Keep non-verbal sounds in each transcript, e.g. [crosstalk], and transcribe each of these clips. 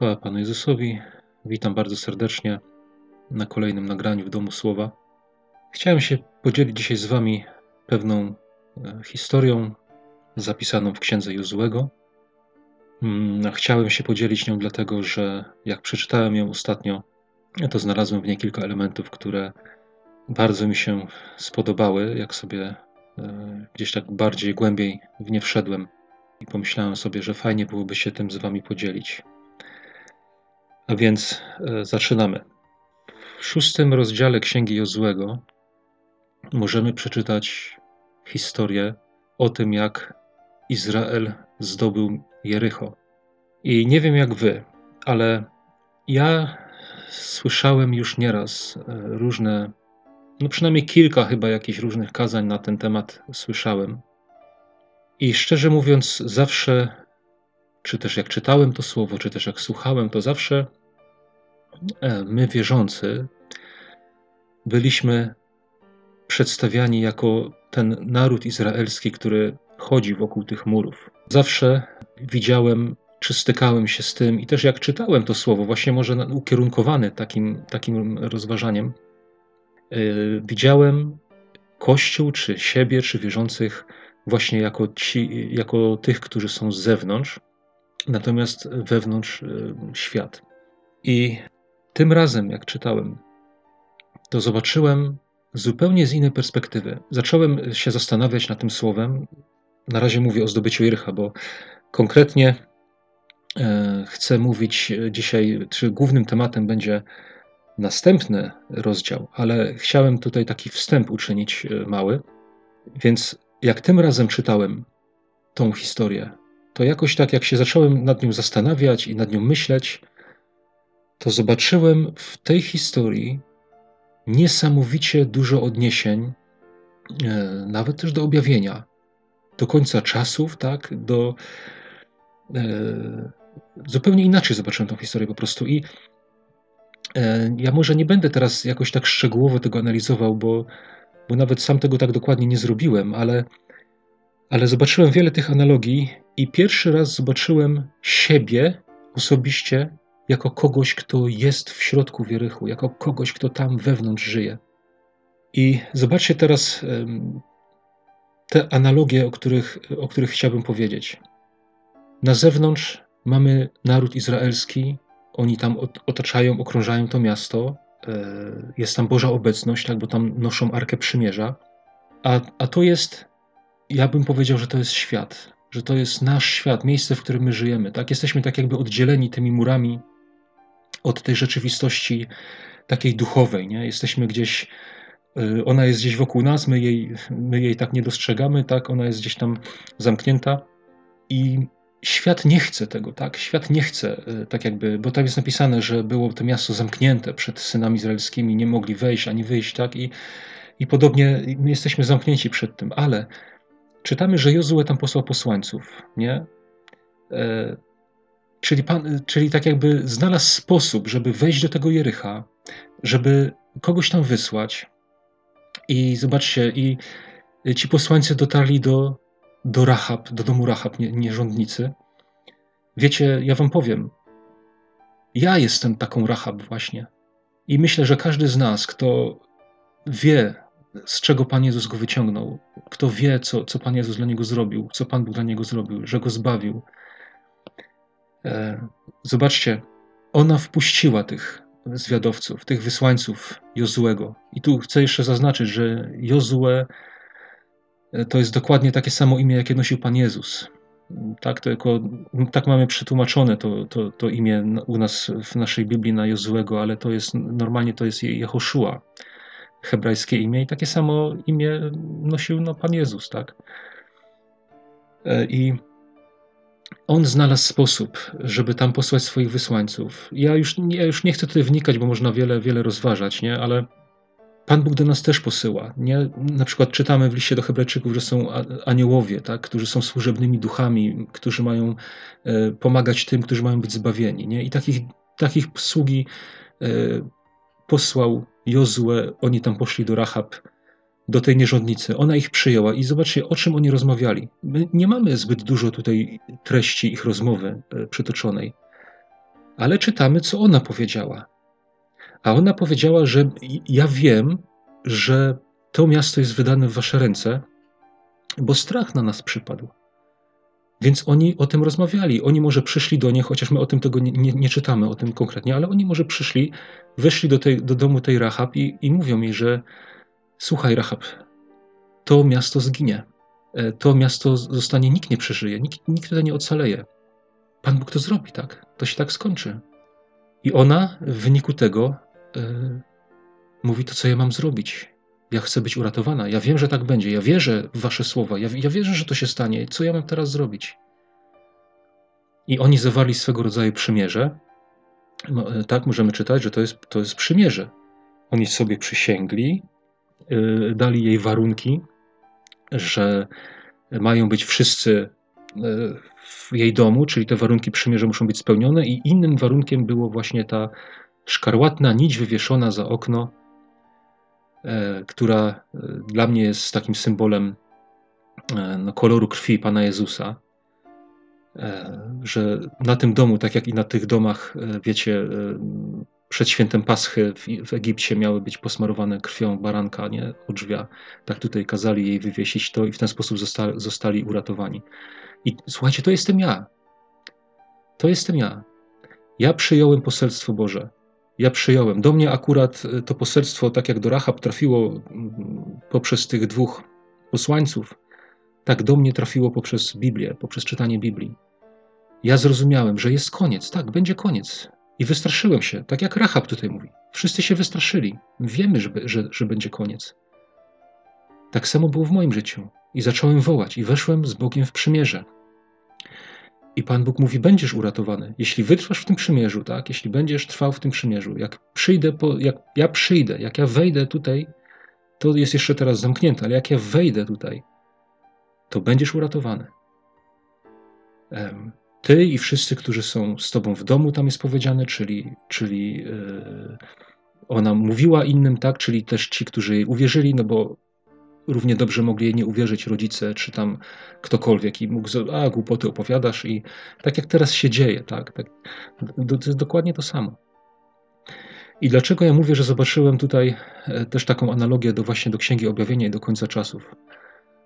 Chwała Panu Jezusowi. Witam bardzo serdecznie na kolejnym nagraniu w Domu Słowa. Chciałem się podzielić dzisiaj z Wami pewną e, historią zapisaną w księdze Jozłego. Mm, chciałem się podzielić nią dlatego, że jak przeczytałem ją ostatnio, to znalazłem w niej kilka elementów, które bardzo mi się spodobały. Jak sobie e, gdzieś tak bardziej głębiej w nie wszedłem i pomyślałem sobie, że fajnie byłoby się tym z Wami podzielić. A więc e, zaczynamy. W szóstym rozdziale Księgi Jozłego możemy przeczytać historię o tym, jak Izrael zdobył Jericho. I nie wiem jak wy, ale ja słyszałem już nieraz e, różne, no przynajmniej kilka chyba jakichś różnych kazań na ten temat słyszałem. I szczerze mówiąc, zawsze, czy też jak czytałem to słowo, czy też jak słuchałem, to zawsze my wierzący byliśmy przedstawiani jako ten naród izraelski, który chodzi wokół tych murów. Zawsze widziałem, czy stykałem się z tym, i też jak czytałem to słowo, właśnie może ukierunkowany takim, takim rozważaniem, yy, widziałem Kościół, czy siebie, czy wierzących właśnie jako, ci, jako tych, którzy są z zewnątrz, natomiast wewnątrz yy, świat. I tym razem, jak czytałem, to zobaczyłem zupełnie z innej perspektywy. Zacząłem się zastanawiać nad tym słowem. Na razie mówię o zdobyciu Ircha, bo konkretnie e, chcę mówić dzisiaj, czy głównym tematem będzie następny rozdział, ale chciałem tutaj taki wstęp uczynić e, mały. Więc jak tym razem czytałem tą historię, to jakoś tak, jak się zacząłem nad nią zastanawiać i nad nią myśleć, to zobaczyłem w tej historii niesamowicie dużo odniesień, e, nawet też do objawienia, do końca czasów, tak, do. E, zupełnie inaczej zobaczyłem tą historię po prostu. I e, ja może nie będę teraz jakoś tak szczegółowo tego analizował, bo, bo nawet sam tego tak dokładnie nie zrobiłem, ale, ale zobaczyłem wiele tych analogii i pierwszy raz zobaczyłem siebie osobiście jako kogoś, kto jest w środku wierychu, jako kogoś, kto tam wewnątrz żyje. I zobaczcie teraz te analogie, o których, o których chciałbym powiedzieć. Na zewnątrz mamy naród izraelski, oni tam otaczają, okrążają to miasto, e, jest tam Boża obecność, tak, bo tam noszą Arkę Przymierza, a, a to jest, ja bym powiedział, że to jest świat, że to jest nasz świat, miejsce, w którym my żyjemy, tak, jesteśmy tak jakby oddzieleni tymi murami od tej rzeczywistości takiej duchowej. Nie? Jesteśmy gdzieś, y, ona jest gdzieś wokół nas, my jej, my jej tak nie dostrzegamy, tak? ona jest gdzieś tam zamknięta i świat nie chce tego, tak? Świat nie chce, y, tak jakby, bo tam jest napisane, że było to miasto zamknięte przed synami izraelskimi, nie mogli wejść ani wyjść, tak? I, i podobnie my jesteśmy zamknięci przed tym, ale czytamy, że Jozue tam posłał posłańców, nie? Czyli, pan, czyli tak jakby znalazł sposób, żeby wejść do tego Jericha, żeby kogoś tam wysłać. I zobaczcie, i ci posłańcy dotarli do, do Rahab, do domu Rahab, nie, nierządnicy. Wiecie, ja wam powiem, ja jestem taką Rahab właśnie. I myślę, że każdy z nas, kto wie, z czego Pan Jezus go wyciągnął, kto wie, co, co Pan Jezus dla niego zrobił, co Pan Bóg dla niego zrobił, że go zbawił, zobaczcie, ona wpuściła tych zwiadowców, tych wysłańców Jozuego. I tu chcę jeszcze zaznaczyć, że Jozue e, to jest dokładnie takie samo imię, jakie nosił Pan Jezus. Tak, to jako, tak mamy przetłumaczone to, to, to imię u nas w naszej Biblii na Jozuego, ale to jest normalnie to jest Jehoszua, hebrajskie imię i takie samo imię nosił no, Pan Jezus, tak. E, I on znalazł sposób, żeby tam posłać swoich wysłańców. Ja już, ja już nie chcę tutaj wnikać, bo można wiele, wiele rozważać, nie? ale Pan Bóg do nas też posyła. Nie? Na przykład czytamy w liście do Hebrajczyków, że są aniołowie, tak? którzy są służebnymi duchami, którzy mają e, pomagać tym, którzy mają być zbawieni. Nie? I takich, takich sługi e, posłał Jozue, oni tam poszli do Rahab do tej nierządnicy. Ona ich przyjęła i zobaczcie, o czym oni rozmawiali. My nie mamy zbyt dużo tutaj treści ich rozmowy e, przytoczonej, Ale czytamy, co ona powiedziała. A ona powiedziała, że ja wiem, że to miasto jest wydane w wasze ręce, bo strach na nas przypadł. Więc oni o tym rozmawiali. Oni może przyszli do niej, chociaż my o tym tego nie, nie, nie czytamy, o tym konkretnie, ale oni może przyszli, weszli do, tej, do domu tej Rahab i, i mówią mi, że słuchaj Rahab, to miasto zginie. E, to miasto zostanie, nikt nie przeżyje, nikt, nikt tutaj nie ocaleje. Pan Bóg to zrobi, tak? To się tak skończy. I ona w wyniku tego yy, mówi to, co ja mam zrobić. Ja chcę być uratowana. Ja wiem, że tak będzie. Ja wierzę w Wasze słowa. Ja, ja wierzę, że to się stanie. Co ja mam teraz zrobić? I oni zawarli swego rodzaju przymierze. No, tak, możemy czytać, że to jest, to jest przymierze. Oni sobie przysięgli, dali jej warunki, że mają być wszyscy e, w jej domu, czyli te warunki przymierza muszą być spełnione, i innym warunkiem było właśnie ta szkarłatna nić wywieszona za okno, e, która dla mnie jest takim symbolem no, koloru krwi Pana Jezusa. Że na tym domu, tak jak i na tych domach, wiecie, przed świętem Paschy w, w, Egipcie miały być posmarowane krwią baranka, nie odrzwia. Tak tutaj kazali jej wywiesić to i w ten sposób zosta, zostali uratowani. I słuchajcie, to jestem ja. To jestem ja. Ja przyjąłem poselstwo Boże. Ja przyjąłem. Do mnie akurat e, to poselstwo, tak jak do Rahab trafiło mm, poprzez tych dwóch posłańców, tak do mnie trafiło poprzez Biblię, poprzez czytanie Biblii. Ja zrozumiałem, że jest koniec. Tak, będzie koniec. I wystraszyłem się, tak jak Rahab tutaj mówi. Wszyscy się wystraszyli. Wiemy, że, że, że będzie koniec. Tak samo było w moim życiu. I zacząłem wołać, i weszłem z Bogiem w przymierze. I Pan Bóg mówi: Będziesz uratowany. Jeśli wytrwasz w tym przymierzu, tak? Jeśli będziesz trwał w tym przymierzu, jak przyjdę, po, jak ja przyjdę, jak ja wejdę tutaj, to jest jeszcze teraz zamknięte, ale jak ja wejdę tutaj, to będziesz uratowany. Ty i wszyscy, którzy są z Tobą w domu, tam jest powiedziane, czyli, czyli yy, ona mówiła innym, tak, czyli też ci, którzy jej uwierzyli, no bo równie dobrze mogli jej nie uwierzyć rodzice, czy tam ktokolwiek i mógł, a głupoty opowiadasz i tak jak teraz się dzieje, tak, tak to jest dokładnie to samo. I dlaczego ja mówię, że zobaczyłem tutaj e, też taką analogię do właśnie do Księgi Objawienia i do końca czasów?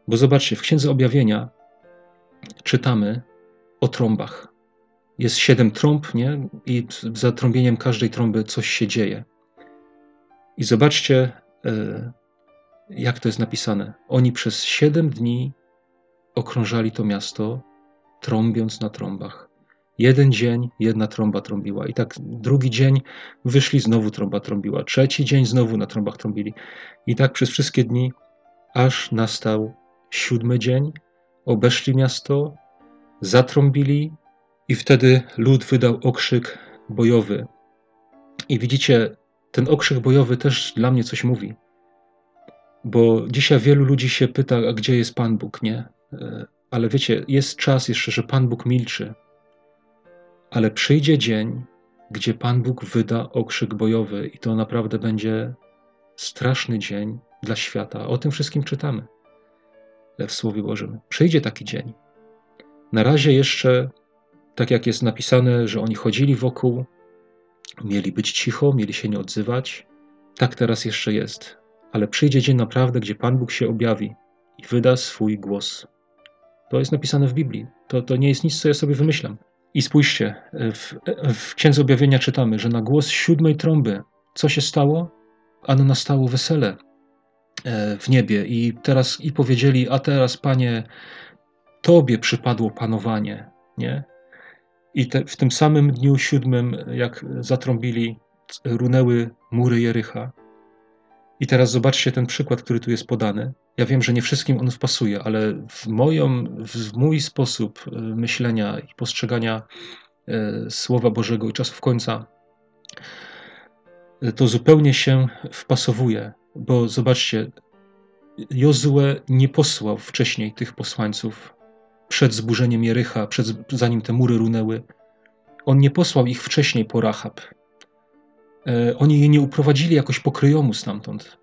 Bo zobaczcie, w Księdze Objawienia czytamy o trąbach. Jest siedem trąb, nie? I za trąbieniem każdej trąby coś się dzieje. I zobaczcie, e, jak to jest napisane. Oni przez siedem dni okrążali to miasto, trąbiąc na trąbach. Jeden dzień jedna trąba trąbiła, i tak drugi dzień wyszli, znowu trąba trąbiła. Trzeci dzień znowu na trąbach trąbili. I tak przez wszystkie dni, aż nastał siódmy dzień, obeszli miasto, zatrąbili, i wtedy lud wydał okrzyk bojowy. I widzicie, ten okrzyk bojowy też dla mnie coś mówi. Bo dzisiaj wielu ludzi się pyta, a gdzie jest Pan Bóg, nie? E, ale wiecie, jest czas jeszcze, że Pan Bóg milczy. Ale przyjdzie dzień, gdzie Pan Bóg wyda okrzyk bojowy, i to naprawdę będzie straszny dzień dla świata. O tym wszystkim czytamy w Słowie Bożym. Przyjdzie taki dzień. Na razie jeszcze, tak jak jest napisane, że oni chodzili wokół, mieli być cicho, mieli się nie odzywać. Tak teraz jeszcze jest. Ale przyjdzie dzień naprawdę, gdzie Pan Bóg się objawi i wyda swój głos. To jest napisane w Biblii. To, to nie jest nic, co ja sobie wymyślam. I spójrzcie, w, w Księdze Objawienia czytamy, że na głos siódmej trąby, co się stało? Ano nastało wesele e, w niebie i teraz i powiedzieli, a teraz Panie, Tobie przypadło panowanie, nie? I te, w tym samym dniu siódmym, jak zatrąbili, runęły mury Jericha. I teraz zobaczcie ten przykład, który tu jest podany. Ja wiem, że nie wszystkim on wpasuje, ale w, moją, w mój sposób e, myślenia i postrzegania e, Słowa Bożego i czasów końca, e, to zupełnie się wpasowuje, bo zobaczcie, Jozue nie posłał wcześniej tych posłańców przed zburzeniem Jericha, przed, zanim te mury runęły. On nie posłał ich wcześniej po Rahab. E, oni je nie uprowadzili jakoś pokryjomu stamtąd.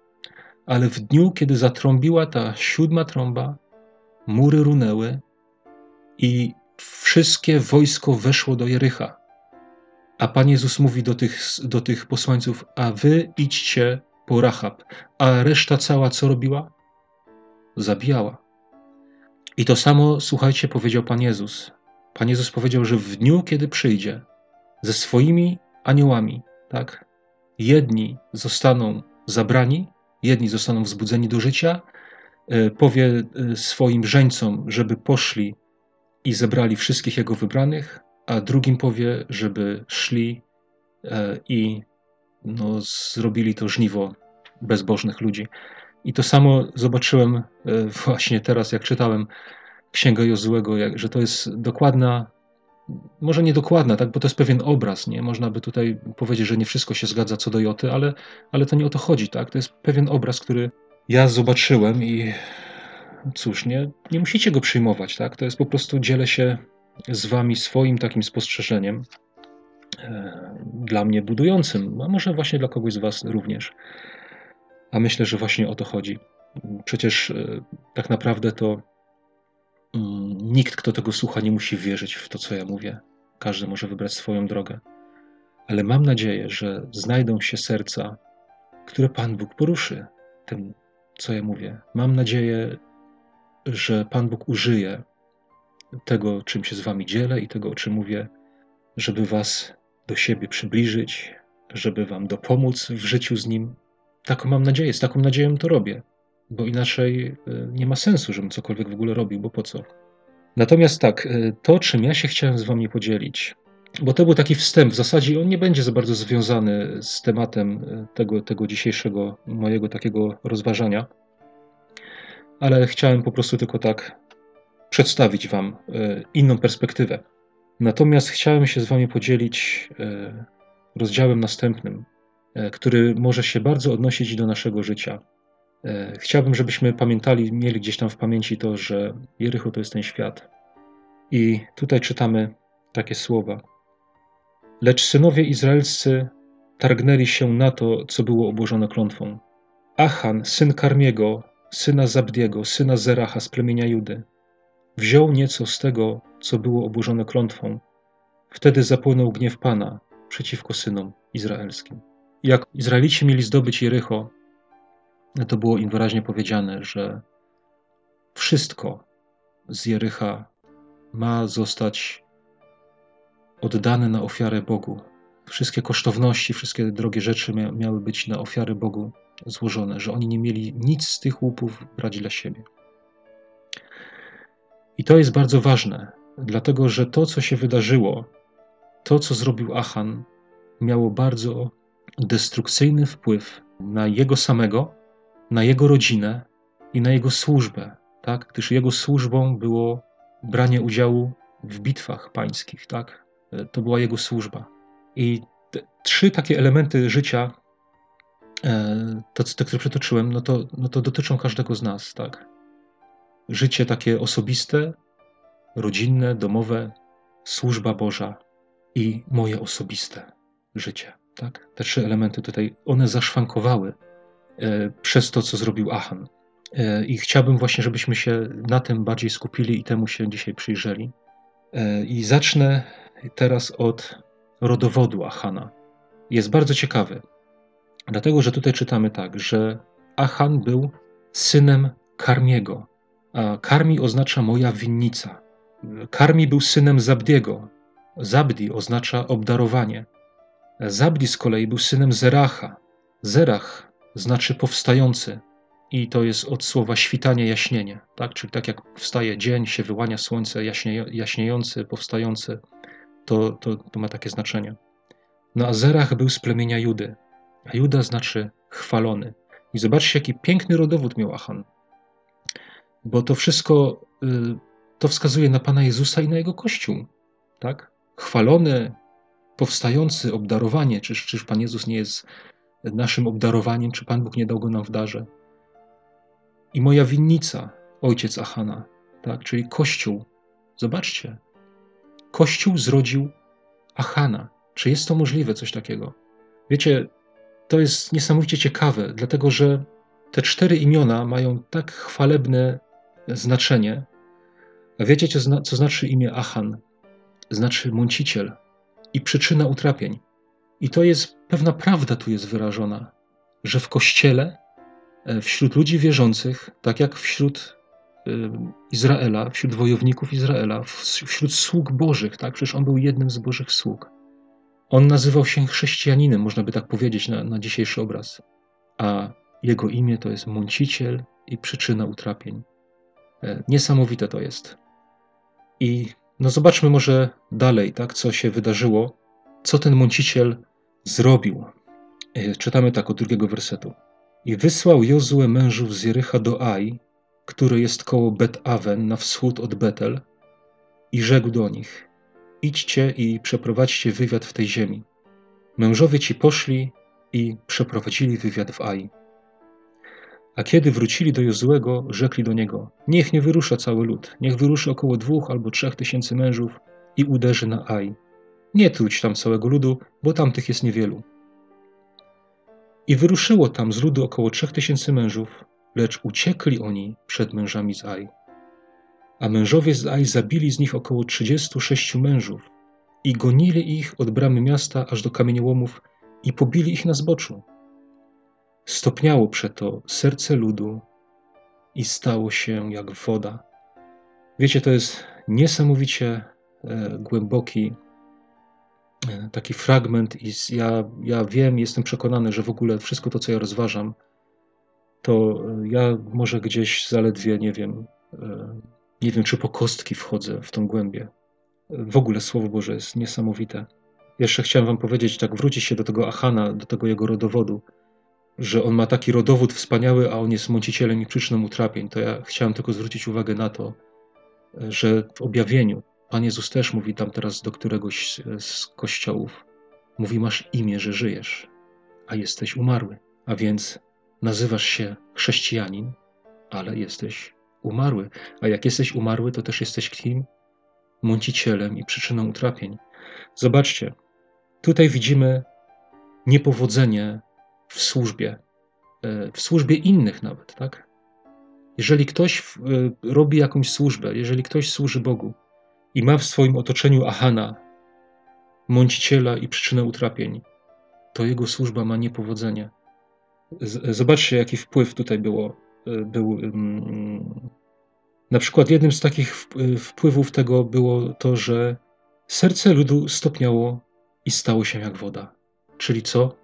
Ale w dniu, kiedy zatrąbiła ta siódma trąba, mury runęły i wszystkie wojsko weszło do Jericha. A Pan Jezus mówi do tych, do tych posłańców: A wy idźcie po Rahab. A reszta cała co robiła? Zabijała. I to samo, słuchajcie, powiedział Pan Jezus. Pan Jezus powiedział, że w dniu, kiedy przyjdzie ze swoimi aniołami, tak, jedni zostaną zabrani, jedni zostaną wzbudzeni do życia, e, powie e, swoim żeńcom, żeby poszli i zebrali wszystkich jego wybranych, a drugim powie, żeby szli e, i no, zrobili to żniwo bezbożnych ludzi. I to samo zobaczyłem właśnie teraz, jak czytałem Księgę Jozłego, że to jest dokładna, może nie dokładna, tak, bo to jest pewien obraz, nie? Można by tutaj powiedzieć, że nie wszystko się zgadza co do Joty, ale, ale to nie o to chodzi, tak? To jest pewien obraz, który ja zobaczyłem i cóż, nie, nie musicie go przyjmować, tak? To jest po prostu dzielę się z wami swoim takim spostrzeżeniem, e, dla mnie budującym, a może właśnie dla kogoś z was również. A myślę, że właśnie o to chodzi. Przecież e, tak naprawdę to Mm, nikt, kto tego słucha, nie musi wierzyć w to, co ja mówię. Każdy może wybrać swoją drogę. Ale mam nadzieję, że znajdą się serca, które Pan Bóg poruszy tym, co ja mówię. Mam nadzieję, że Pan Bóg użyje tego, czym się z Wami dzielę i tego, o czym mówię, żeby Was do siebie przybliżyć, żeby Wam dopomóc w życiu z Nim. Taką mam nadzieję, z taką nadzieją to robię bo inaczej y, nie ma sensu, żebym cokolwiek w ogóle robił, bo po co? Natomiast tak, y, to czym ja się chciałem z Wami podzielić, bo to był taki wstęp, w zasadzie on nie będzie za bardzo związany z tematem y, tego, tego dzisiejszego mojego takiego rozważania, ale chciałem po prostu tylko tak przedstawić Wam inną perspektywę. Natomiast chciałem się z Wami podzielić rozdziałem następnym, który może się bardzo odnosić do naszego życia. E, chciałbym, żebyśmy pamiętali, mieli gdzieś tam w pamięci to, że Jericho to jest ten świat. I tutaj czytamy takie słowa. Lecz synowie izraelscy targnęli się na to, co było obłożone klątwą. Achan, syn Karmiego, syna Zabdiego, syna Zeracha z plemienia Judy, wziął nieco z tego, co było obłożone klątwą. Wtedy zapłynął gniew Pana przeciwko synom izraelskim. Jak Izraelici mieli zdobyć Jericho, to było im wyraźnie powiedziane, że wszystko z Jericha ma zostać oddane na ofiarę Bogu. Wszystkie kosztowności, wszystkie drogie rzeczy mia miały być na ofiarę Bogu złożone, że oni nie mieli nic z tych łupów brać dla siebie. I to jest bardzo ważne, dlatego że to, co się wydarzyło, to, co zrobił Achan, miało bardzo destrukcyjny wpływ na jego samego, na jego rodzinę i na jego służbę, tak? gdyż jego służbą było branie udziału w bitwach pańskich. Tak? To była jego służba. I te trzy takie elementy życia, e, te, które przytoczyłem, no to, no to dotyczą każdego z nas. Tak? Życie takie osobiste, rodzinne, domowe, służba Boża i moje osobiste życie. Tak? Te trzy elementy tutaj, one zaszwankowały E, przez to, co zrobił Achan. E, I chciałbym właśnie, żebyśmy się na tym bardziej skupili i temu się dzisiaj przyjrzeli. E, I zacznę teraz od rodowodu Achana. Jest bardzo ciekawy, dlatego że tutaj czytamy tak, że Achan był synem Karmiego, a Karmi oznacza moja winnica. Karmi był synem Zabdiego. Zabdi oznacza obdarowanie. Zabdi z kolei był synem Zeracha. Zerach znaczy powstający. I to jest od słowa świtanie, jaśnienie. Tak? Czyli tak jak wstaje dzień, się wyłania słońce, jaśnie, jaśniejący, powstający, to, to, to ma takie znaczenie. No a Zerach był z plemienia Judy, a Juda znaczy chwalony. I zobaczcie, jaki piękny rodowód miał Achan. Bo to wszystko y, to wskazuje na Pana Jezusa i na Jego Kościół. Tak? Chwalony, powstający, obdarowanie. Czyż, czyż Pan Jezus nie jest naszym obdarowaniem, czy Pan Bóg nie dał go nam w darze. I moja winnica, ojciec Achana, tak, czyli Kościół. Zobaczcie, Kościół zrodził Achana. Czy jest to możliwe, coś takiego? Wiecie, to jest niesamowicie ciekawe, dlatego że te cztery imiona mają tak chwalebne znaczenie. A wiecie, co, zna, co znaczy imię Achan? Znaczy mąciciel. I przyczyna utrapień. I to jest pewna prawda tu jest wyrażona, że w kościele, e, wśród ludzi wierzących, tak jak wśród e, Izraela, wśród wojowników Izraela, wśród sług Bożych, tak? Przecież on był jednym z Bożych sług. On nazywał się chrześcijaninem, można by tak powiedzieć na, na dzisiejszy obraz. A jego imię to jest mąciciel i przyczyna utrapień. E, niesamowite to jest. I no zobaczmy może dalej, tak, co się wydarzyło, co ten mąciciel zrobił. E, czytamy tak od drugiego wersetu. I wysłał Jozue mężów z Jericha do Ai, który jest koło Bet-Awen na wschód od Betel, i rzekł do nich: Idźcie i przeprowadźcie wywiad w tej ziemi. Mężowie ci poszli i przeprowadzili wywiad w Ai. A kiedy wrócili do Jozłego, rzekli do niego: Niech nie wyrusza cały lud, niech wyruszy około dwóch albo trzech tysięcy mężów i uderzy na Aj. Nie truć tam całego ludu, bo tamtych jest niewielu. I wyruszyło tam z ludu około trzech tysięcy mężów, lecz uciekli oni przed mężami z Aj. A mężowie z Aj zabili z nich około trzydziestu sześciu mężów i gonili ich od bramy miasta aż do kamieniołomów i pobili ich na zboczu. Stopniało przeto serce ludu i stało się jak woda. Wiecie, to jest niesamowicie e, głęboki e, taki fragment i ja, ja wiem, jestem przekonany, że w ogóle wszystko to, co ja rozważam, to e, ja może gdzieś zaledwie, nie wiem, nie wiem, czy po kostki wchodzę w tą głębię. W ogóle Słowo Boże jest niesamowite. Jeszcze chciałem wam powiedzieć, tak wrócić się do tego Achana, do tego jego rodowodu że on ma taki rodowód wspaniały, a on jest mącicielem i przyczyną utrapień, to ja chciałem tylko zwrócić uwagę na to, że w objawieniu Pan Jezus też mówi tam teraz do któregoś z kościołów, mówi masz imię, że żyjesz, a jesteś umarły, a więc nazywasz się chrześcijanin, ale jesteś umarły. A jak jesteś umarły, to też jesteś kim? Mącicielem i przyczyną utrapień. Zobaczcie, tutaj widzimy niepowodzenie w służbie, e, w służbie innych nawet, tak? Jeżeli ktoś e, robi jakąś służbę, jeżeli ktoś służy Bogu i ma w swoim otoczeniu Ahana, mąciciela i przyczynę utrapień, to jego służba ma niepowodzenie. Zobaczcie, jaki wpływ tutaj było. E, był, mm, na przykład jednym z takich wpływów tego było to, że serce ludu stopniało i stało się jak woda. Czyli co?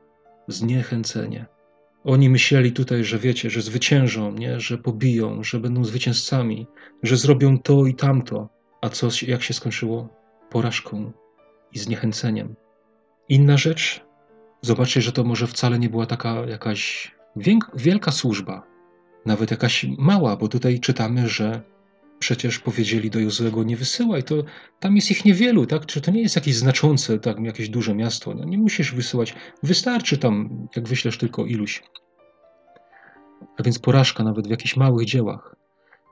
Zniechęcenie. Oni myśleli tutaj, że wiecie, że zwyciężą, nie? że pobiją, że będą zwycięzcami, że zrobią to i tamto. A co, jak się skończyło? Porażką i zniechęceniem. Inna rzecz, zobaczcie, że to może wcale nie była taka jakaś wielka służba, nawet jakaś mała, bo tutaj czytamy, że przecież powiedzieli do Jozuego, nie wysyłaj, to tam jest ich niewielu, tak? Czy to nie jest jakieś znaczące, tak, jakieś duże miasto? No, nie musisz wysyłać, wystarczy tam, jak wyślesz tylko iluś. A więc porażka nawet w jakichś małych dziełach.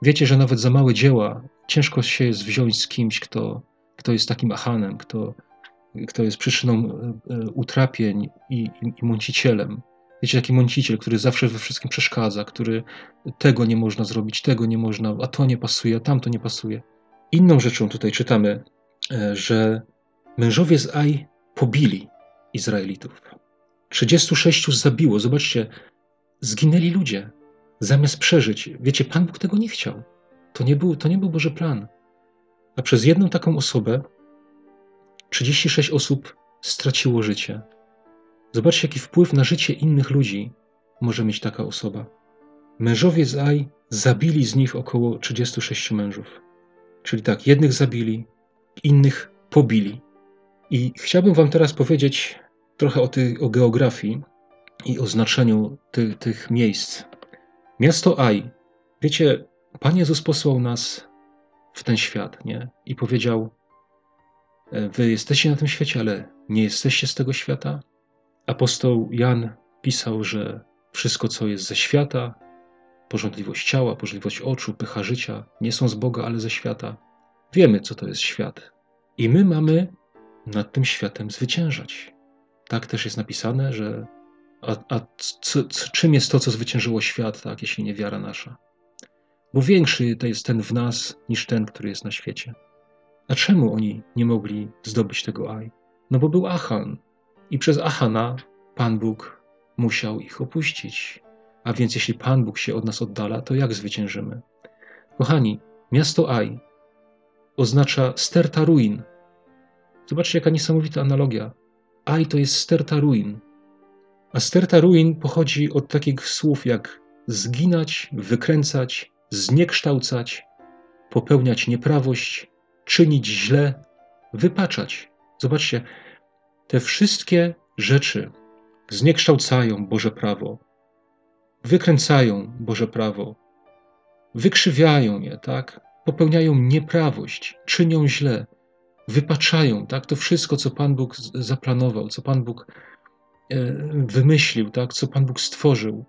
Wiecie, że nawet za małe dzieła ciężko się jest wziąć z kimś, kto, kto jest takim achanem, kto, kto jest przyczyną e, e, utrapień i, i, i mącicielem. Wiecie, taki mąciciel, który zawsze we wszystkim przeszkadza, który tego nie można zrobić, tego nie można, a to nie pasuje, a tamto nie pasuje. Inną rzeczą tutaj czytamy, e, że mężowie z Aj pobili Izraelitów. 36 zabiło. Zobaczcie, zginęli ludzie zamiast przeżyć. Wiecie, Pan Bóg tego nie chciał. To nie był, to nie był Boży plan. A przez jedną taką osobę 36 osób straciło życie. Zobaczcie, jaki wpływ na życie innych ludzi może mieć taka osoba. Mężowie z Aj zabili z nich około 36 mężów. Czyli tak, jednych zabili, innych pobili. I chciałbym Wam teraz powiedzieć trochę o, o geografii i o znaczeniu ty, tych miejsc. Miasto Aj. Wiecie, Pan Jezus posłał nas w ten świat, nie? I powiedział: e, Wy jesteście na tym świecie, ale nie jesteście z tego świata. Apostoł Jan pisał, że wszystko, co jest ze świata, porządliwość ciała, porządliwość oczu, pycha życia, nie są z Boga, ale ze świata. Wiemy, co to jest świat. I my mamy nad tym światem zwyciężać. Tak też jest napisane, że a, a co, co, czym jest to, co zwyciężyło świat, tak, jeśli nie wiara nasza? Bo większy to jest ten w nas niż ten, który jest na świecie. A czemu oni nie mogli zdobyć tego aj? No bo był Achan. I przez Achana Pan Bóg musiał ich opuścić. A więc jeśli Pan Bóg się od nas oddala, to jak zwyciężymy? Kochani, miasto Aj oznacza sterta ruin. Zobaczcie, jaka niesamowita analogia. Aj to jest sterta ruin. A sterta ruin pochodzi od takich słów jak zginać, wykręcać, zniekształcać, popełniać nieprawość, czynić źle, wypaczać. Zobaczcie, te wszystkie rzeczy zniekształcają Boże prawo, wykręcają Boże prawo, wykrzywiają je, tak? Popełniają nieprawość, czynią źle, wypaczają, tak? To wszystko, co Pan Bóg zaplanował, co Pan Bóg e, wymyślił, tak? Co Pan Bóg stworzył,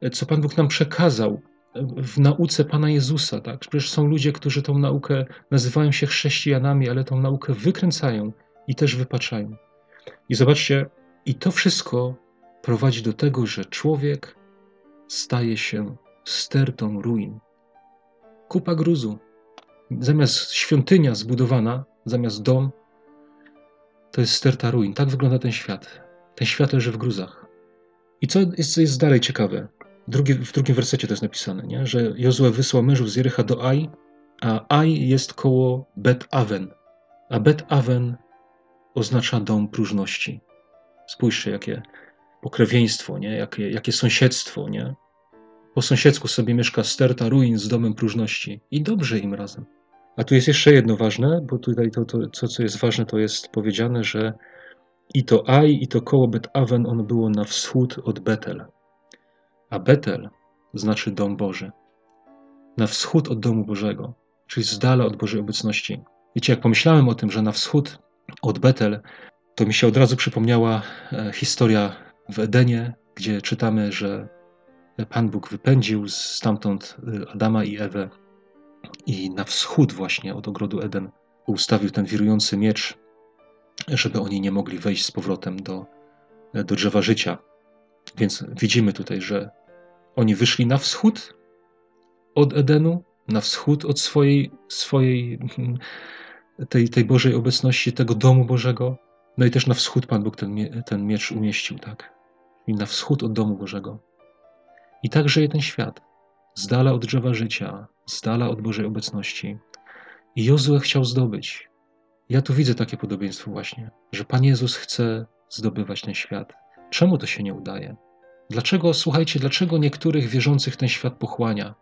e, co Pan Bóg nam przekazał e, w nauce Pana Jezusa, tak? Przecież są ludzie, którzy tą naukę nazywają się chrześcijanami, ale tą naukę wykręcają i też wypaczają. I zobaczcie, i to wszystko prowadzi do tego, że człowiek staje się stertą ruin. Kupa gruzu. Zamiast świątynia zbudowana, zamiast dom, to jest sterta ruin. Tak wygląda ten świat. Ten świat leży w gruzach. I co jest, jest dalej ciekawe? Drugi, w drugim wersecie to jest napisane, nie? że Jozue wysłał mężów z Jericha do Ai, a Ai jest koło Bet Aven. A Bet Aven oznacza dom próżności. Spójrzcie, jakie pokrewieństwo, nie? Jakie, jakie sąsiedztwo. Nie? Po sąsiedzku sobie mieszka sterta ruin z domem próżności i dobrze im razem. A tu jest jeszcze jedno ważne, bo tutaj to, to, to co jest ważne, to jest powiedziane, że i to Aj, i to koło Bet-Awen, on było na wschód od Betel. A Betel znaczy dom Boży. Na wschód od domu Bożego, czyli z dala od Bożej obecności. Wiecie, jak pomyślałem o tym, że na wschód od Betel, to mi się od razu przypomniała e, historia w Edenie, gdzie czytamy, że Pan Bóg wypędził stamtąd e, Adama i Ewę i na wschód właśnie od ogrodu Eden ustawił ten wirujący miecz, żeby oni nie mogli wejść z powrotem do, e, do drzewa życia. Więc widzimy tutaj, że oni wyszli na wschód od Edenu, na wschód od swojej, swojej tej, tej Bożej obecności, tego domu Bożego. No i też na wschód Pan Bóg ten, ten miecz umieścił, tak? I na wschód od domu Bożego. I tak żyje ten świat. Z dala od drzewa życia, z dala od Bożej obecności. I Jozue chciał zdobyć. Ja tu widzę takie podobieństwo właśnie, że Pan Jezus chce zdobywać ten świat. Czemu to się nie udaje? Dlaczego, słuchajcie, dlaczego niektórych wierzących ten świat pochłania?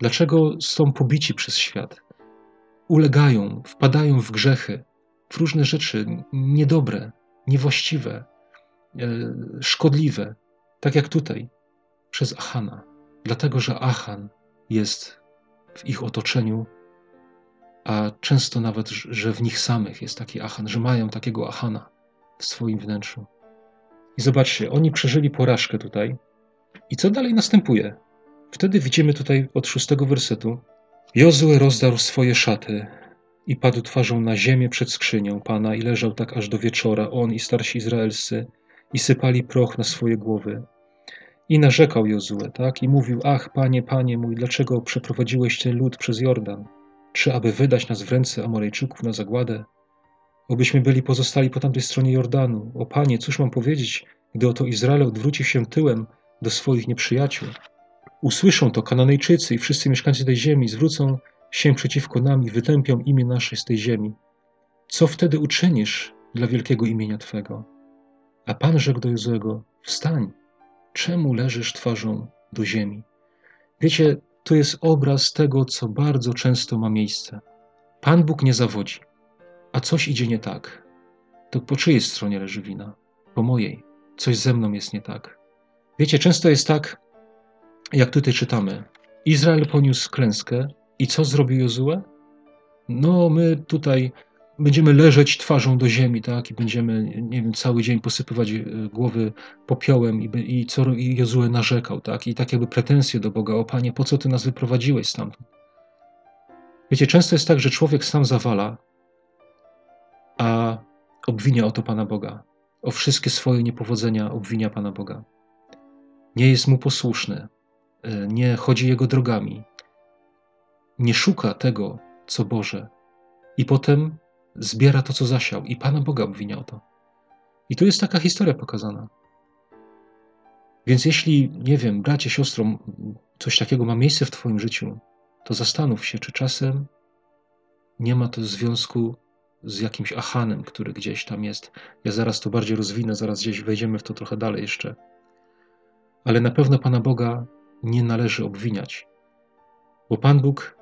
Dlaczego są pobici przez świat? Ulegają, wpadają w grzechy, w różne rzeczy niedobre, niewłaściwe, e, szkodliwe, tak jak tutaj, przez Achana. Dlatego, że Achan jest w ich otoczeniu, a często nawet, że w nich samych jest taki Achan, że mają takiego Achana w swoim wnętrzu. I zobaczcie, oni przeżyli porażkę tutaj. I co dalej następuje? Wtedy widzimy tutaj od szóstego wersetu, Jozue rozdarł swoje szaty i padł twarzą na ziemię przed skrzynią Pana i leżał tak aż do wieczora, on i starsi Izraelscy, i sypali proch na swoje głowy. I narzekał Jozue, tak? I mówił, ach, panie, panie mój, dlaczego przeprowadziłeś ten lud przez Jordan? Czy aby wydać nas w ręce Amorejczyków na zagładę? Obyśmy byli pozostali po tamtej stronie Jordanu. O panie, cóż mam powiedzieć, gdy oto Izrael odwrócił się tyłem do swoich nieprzyjaciół? Usłyszą to Kananejczycy i wszyscy mieszkańcy tej ziemi, zwrócą się przeciwko nam i wytępią imię nasze z tej ziemi. Co wtedy uczynisz dla wielkiego imienia Twego? A Pan rzekł do Jozłego, wstań, czemu leżysz twarzą do ziemi? Wiecie, to jest obraz tego, co bardzo często ma miejsce. Pan Bóg nie zawodzi, a coś idzie nie tak. To po czyjej stronie leży wina? Po mojej. Coś ze mną jest nie tak. Wiecie, często jest tak, jak tutaj czytamy, Izrael poniósł klęskę i co zrobił Jozue? No, my tutaj będziemy leżeć twarzą do ziemi, tak, i będziemy, nie wiem, cały dzień posypywać e, głowy popiołem i, i co i Jozue narzekał, tak, i tak jakby pretensje do Boga, o Panie, po co Ty nas wyprowadziłeś stamtąd? Wiecie, często jest tak, że człowiek sam zawala, a obwinia o to Pana Boga. O wszystkie swoje niepowodzenia obwinia Pana Boga. Nie jest mu posłuszny, nie chodzi jego drogami, nie szuka tego, co Boże, i potem zbiera to, co zasiał, i Pana Boga obwinia o to. I tu jest taka historia pokazana. Więc jeśli, nie wiem, bracie, siostro, coś takiego ma miejsce w Twoim życiu, to zastanów się, czy czasem nie ma to związku z jakimś achanem, który gdzieś tam jest. Ja zaraz to bardziej rozwinę, zaraz gdzieś wejdziemy w to trochę dalej jeszcze. Ale na pewno Pana Boga nie należy obwiniać, bo Pan Bóg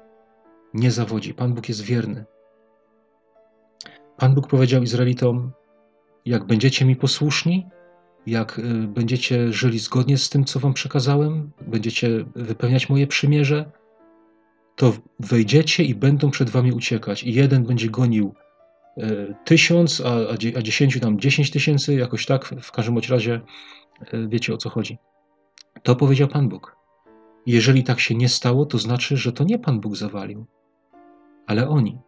nie zawodzi, Pan Bóg jest wierny. Pan Bóg powiedział Izraelitom: Jak będziecie mi posłuszni, jak y, będziecie żyli zgodnie z tym, co wam przekazałem, będziecie wypełniać moje przymierze, to wejdziecie i będą przed wami uciekać. I jeden będzie gonił y, tysiąc, a, a dziesięciu tam dziesięć tysięcy, jakoś tak, w każdym razie y, wiecie o co chodzi. To powiedział Pan Bóg. Jeżeli tak się nie stało, to znaczy, że to nie Pan Bóg zawalił, ale oni.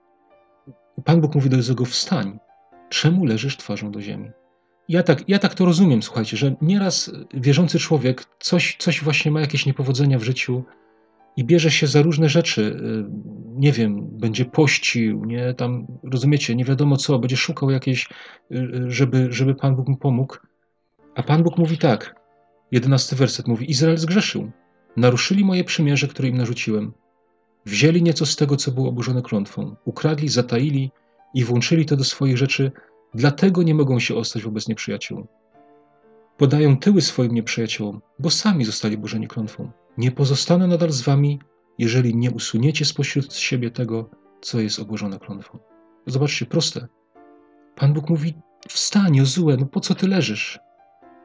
Pan Bóg mówi do Jezego: Wstań, czemu leżysz twarzą do ziemi? Ja tak, ja tak to rozumiem, słuchajcie, że nieraz wierzący człowiek coś, coś właśnie ma jakieś niepowodzenia w życiu i bierze się za różne rzeczy. Y, nie wiem, będzie pościł, nie, tam, rozumiecie, nie wiadomo co, będzie szukał jakiejś, y, y, żeby, żeby Pan Bóg mu pomógł. A Pan Bóg mówi tak, jedenasty werset mówi, Izrael zgrzeszył, naruszyli moje przymierze, które im narzuciłem. Wzięli nieco z tego, co było oburzone klątwą, ukradli, zataili i włączyli to do swoich rzeczy, Dlatego nie mogą się ostać wobec nieprzyjaciół. Podają tyły swoim nieprzyjaciołom, bo sami zostali burzeni klątwą. Nie pozostanę nadal z wami, jeżeli nie usuniecie spośród siebie tego, co jest obłożone klątwą. Zobaczcie, proste. Pan Bóg mówi: Wstań, Jozue, no po co ty leżysz?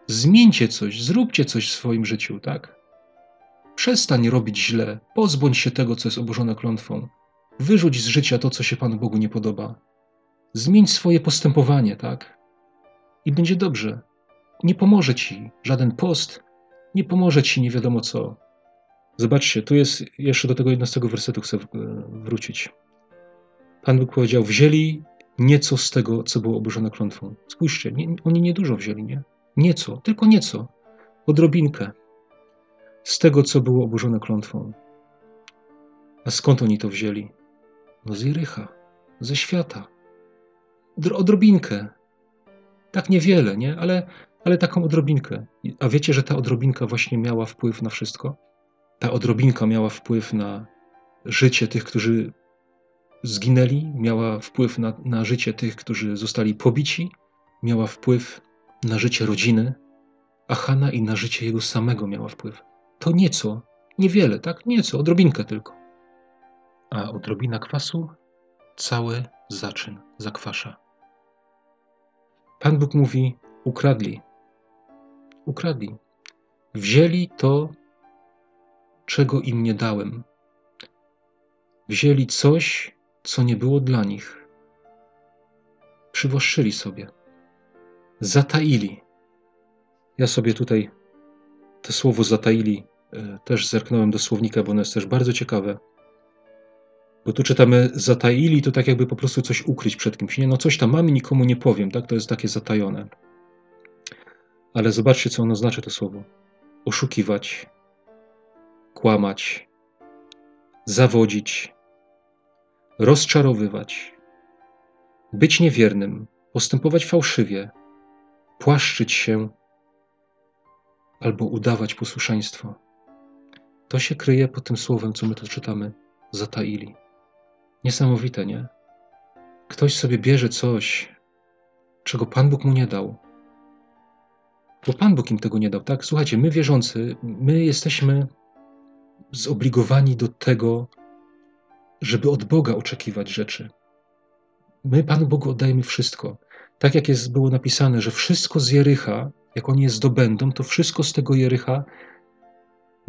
Zmieńcie coś, zróbcie coś w swoim życiu, tak? Przestań robić źle, pozbądź się tego, co jest obłożone klątwą. Wyrzuć z życia to, co się Panu Bogu nie podoba. Zmień swoje postępowanie, tak? I będzie dobrze. Nie pomoże ci żaden post, nie pomoże ci nie wiadomo co. Zobaczcie, tu jest jeszcze do tego 11 wersetu chcę wrócić. Pan Bóg powiedział: Wzięli nieco z tego, co było oburzone klątwą. Spójrzcie, nie, oni niedużo wzięli, nie? Nieco, tylko nieco. Odrobinkę. Z tego, co było oburzone klątwą. A skąd oni to wzięli? No z Jericha, ze świata odrobinkę. Tak niewiele, nie? Ale, ale taką odrobinkę. A wiecie, że ta odrobinka właśnie miała wpływ na wszystko? Ta odrobinka miała wpływ na życie tych, którzy zginęli, miała wpływ na, na życie tych, którzy zostali pobici, miała wpływ na życie rodziny Achana i na życie jego samego miała wpływ. To nieco, niewiele, tak? Nieco, odrobinkę tylko. A odrobina kwasu cały zaczyn zakwasza. Pan Bóg mówi: ukradli. Ukradli. Wzięli to, czego im nie dałem. Wzięli coś, co nie było dla nich. Przywłaszczyli sobie. Zataili. Ja sobie tutaj to słowo zataili też zerknąłem do słownika, bo ono jest też bardzo ciekawe. Bo tu czytamy zataili, to tak jakby po prostu coś ukryć przed kimś. Nie, no coś tam mamy, nikomu nie powiem, tak? To jest takie zatajone. Ale zobaczcie, co ono znaczy to słowo. Oszukiwać, kłamać, zawodzić, rozczarowywać, być niewiernym, postępować fałszywie, płaszczyć się albo udawać posłuszeństwo. To się kryje pod tym słowem, co my tu czytamy, zataili. Niesamowite, nie? Ktoś sobie bierze coś, czego Pan Bóg mu nie dał. Bo Pan Bóg im tego nie dał, tak? Słuchajcie, my wierzący, my jesteśmy zobligowani do tego, żeby od Boga oczekiwać rzeczy. My Panu Bogu oddajemy wszystko. Tak jak jest, było napisane, że wszystko z Jericha, jak oni je zdobędą, to wszystko z tego Jericha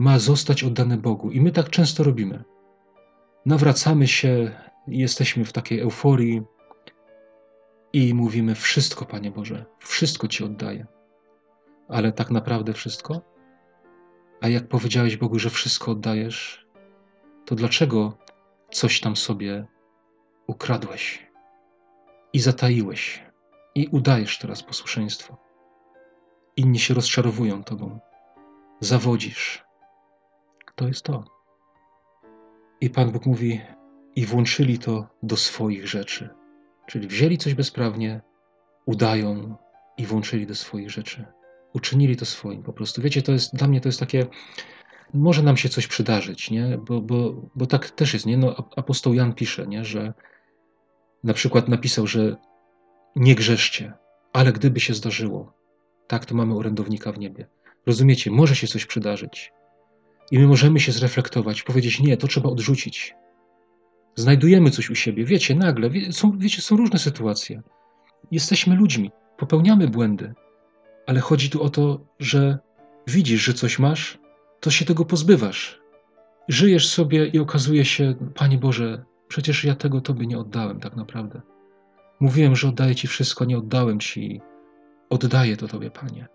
ma zostać oddane Bogu. I my tak często robimy nawracamy się, jesteśmy w takiej euforii i mówimy: Wszystko, Panie Boże, wszystko Ci oddaję. Ale tak naprawdę wszystko? A jak powiedziałeś Bogu, że wszystko oddajesz, to dlaczego coś tam sobie ukradłeś i zataiłeś i udajesz teraz posłuszeństwo? Inni się rozczarowują Tobą, zawodzisz. To jest to. I Pan Bóg mówi: I włączyli to do swoich rzeczy. Czyli wzięli coś bezprawnie, udają i włączyli do swoich rzeczy. Uczynili to swoim po prostu. Wiecie, to jest dla mnie to jest takie. Może nam się coś przydarzyć, nie? Bo, bo, bo tak też jest, nie? No, apostoł Jan pisze, nie? że na przykład napisał, że nie grzeszcie, ale gdyby się zdarzyło, tak to mamy orędownika w niebie. Rozumiecie, może się coś przydarzyć. I my możemy się zreflektować, powiedzieć: Nie, to trzeba odrzucić. Znajdujemy coś u siebie, wiecie, nagle, wie, są, wiecie, są różne sytuacje. Jesteśmy ludźmi, popełniamy błędy, ale chodzi tu o to, że widzisz, że coś masz, to się tego pozbywasz. Żyjesz sobie i okazuje się, Panie Boże, przecież ja tego Tobie nie oddałem tak naprawdę. Mówiłem, że oddaję Ci wszystko, nie oddałem Ci. Oddaję to Tobie, Panie.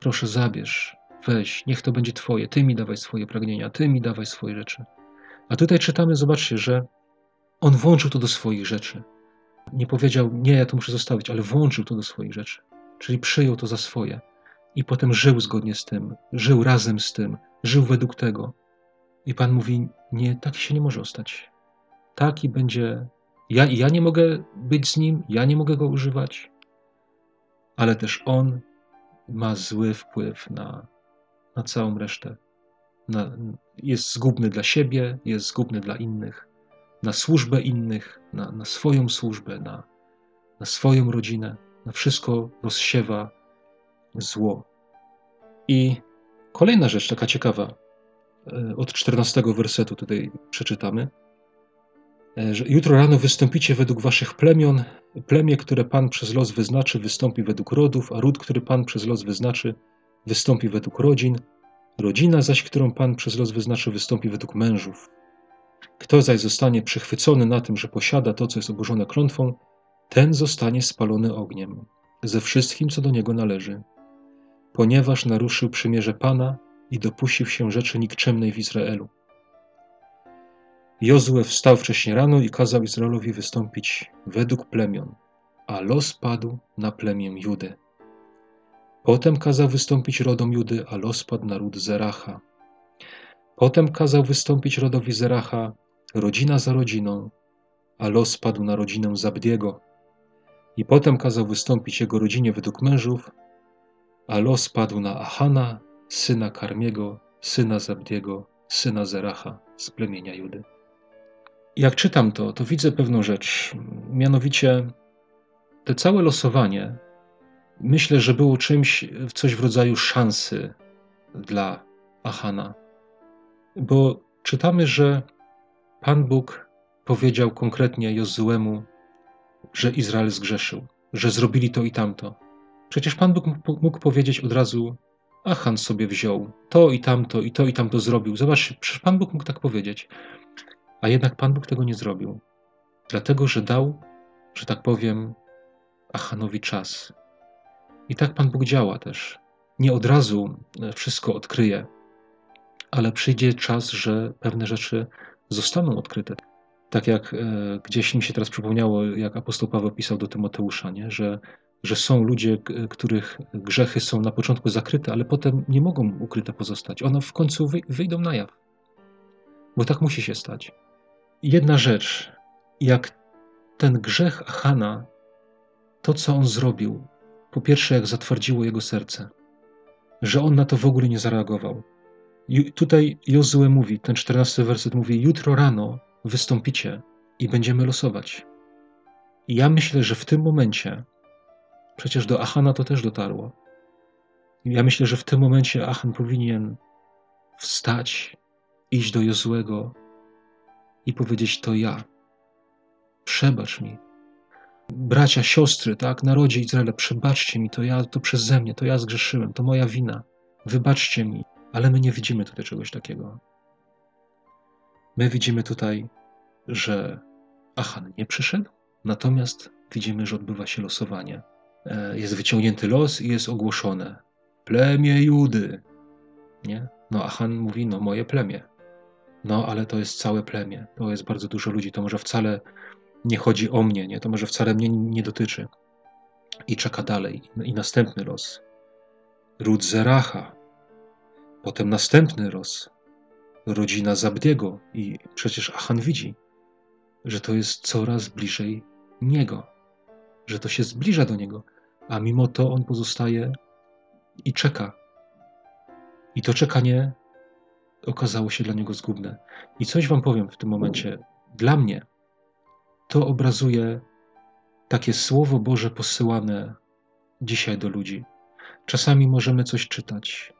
Proszę, zabierz, weź, niech to będzie Twoje. Ty mi dawaj swoje pragnienia, Ty mi dawaj swoje rzeczy. A tutaj czytamy, zobaczcie, że on włączył to do swoich rzeczy. Nie powiedział, nie, ja to muszę zostawić, ale włączył to do swoich rzeczy. Czyli przyjął to za swoje. I potem żył zgodnie z tym, żył razem z tym, żył według tego. I Pan mówi, nie, tak się nie może ostać. Taki będzie. Ja, ja nie mogę być z nim, ja nie mogę go używać, ale też on ma zły wpływ na, na całą resztę. Na, jest zgubny dla siebie, jest zgubny dla innych, na służbę innych, na, na swoją służbę, na, na swoją rodzinę, na wszystko rozsiewa zło. I kolejna rzecz, taka ciekawa, e, od 14 wersetu tutaj przeczytamy, e, że jutro rano wystąpicie według waszych plemion, plemię, które Pan przez los wyznaczy, wystąpi według rodów, a ród, który Pan przez los wyznaczy, wystąpi według rodzin, Rodzina zaś, którą Pan przez los wyznaczy, wystąpi według mężów. Kto zaś zostanie przychwycony na tym, że posiada to, co jest oburzone klątwą, ten zostanie spalony ogniem, ze wszystkim, co do niego należy, ponieważ naruszył przymierze Pana i dopuścił się rzeczy nikczemnej w Izraelu. Jozue wstał wcześnie rano i kazał Izraelowi wystąpić według plemion, a los padł na plemię Judy. Potem kazał wystąpić rodom Judy, a los padł na ród Zeracha. Potem kazał wystąpić rodowi Zeracha, rodzina za rodziną, a los padł na rodzinę Zabdiego. I potem kazał wystąpić jego rodzinie według mężów, a los padł na Achana, syna Karmiego, syna Zabdiego, syna Zeracha z plemienia Judy. Jak czytam to, to widzę pewną rzecz, mianowicie te całe losowanie myślę, że było czymś, coś w rodzaju szansy dla Achana. Bo czytamy, że Pan Bóg powiedział konkretnie Jozuemu, że Izrael zgrzeszył, że zrobili to i tamto. Przecież Pan Bóg mógł powiedzieć od razu, Achan sobie wziął to i tamto, i to i tamto zrobił. Zobacz, przecież Pan Bóg mógł tak powiedzieć. A jednak Pan Bóg tego nie zrobił. Dlatego, że dał, że tak powiem, Achanowi czas, i tak Pan Bóg działa też. Nie od razu e, wszystko odkryje, ale przyjdzie czas, że pewne rzeczy zostaną odkryte. Tak jak e, gdzieś mi się teraz przypomniało, jak apostoł Paweł pisał do Tymoteusza, nie? Że, że są ludzie, których grzechy są na początku zakryte, ale potem nie mogą ukryte pozostać. One w końcu wyjdą na jaw. Bo tak musi się stać. Jedna rzecz, jak ten grzech Achana, to co on zrobił, po pierwsze, jak zatwardziło jego serce, że on na to w ogóle nie zareagował. Tutaj Jozue mówi, ten czternasty werset mówi: Jutro rano wystąpicie i będziemy losować. I ja myślę, że w tym momencie, przecież do Achana to też dotarło. Ja myślę, że w tym momencie Achan powinien wstać, iść do Jozuego i powiedzieć: To ja. Przebacz mi, bracia, siostry, tak, narodzie Izraela, przebaczcie mi, to ja, to przeze mnie, to ja zgrzeszyłem, to moja wina, wybaczcie mi, ale my nie widzimy tutaj czegoś takiego. My widzimy tutaj, że Achan nie przyszedł, natomiast widzimy, że odbywa się losowanie. E, jest wyciągnięty los i jest ogłoszone plemię Judy. Nie? No Achan mówi, no moje plemię. No, ale to jest całe plemię. To jest bardzo dużo ludzi. To może wcale nie chodzi o mnie, nie? to może wcale mnie nie dotyczy. I czeka dalej. I następny los. Ród Zeracha. Potem następny los. Rodzina Zabdiego. I przecież Achan widzi, że to jest coraz bliżej niego. Że to się zbliża do niego. a mimo to on pozostaje i czeka. I to czekanie okazało się dla niego zgubne. I coś wam powiem w tym momencie. Dla mnie to obrazuje takie Słowo Boże posyłane dzisiaj do ludzi. Czasami możemy coś czytać,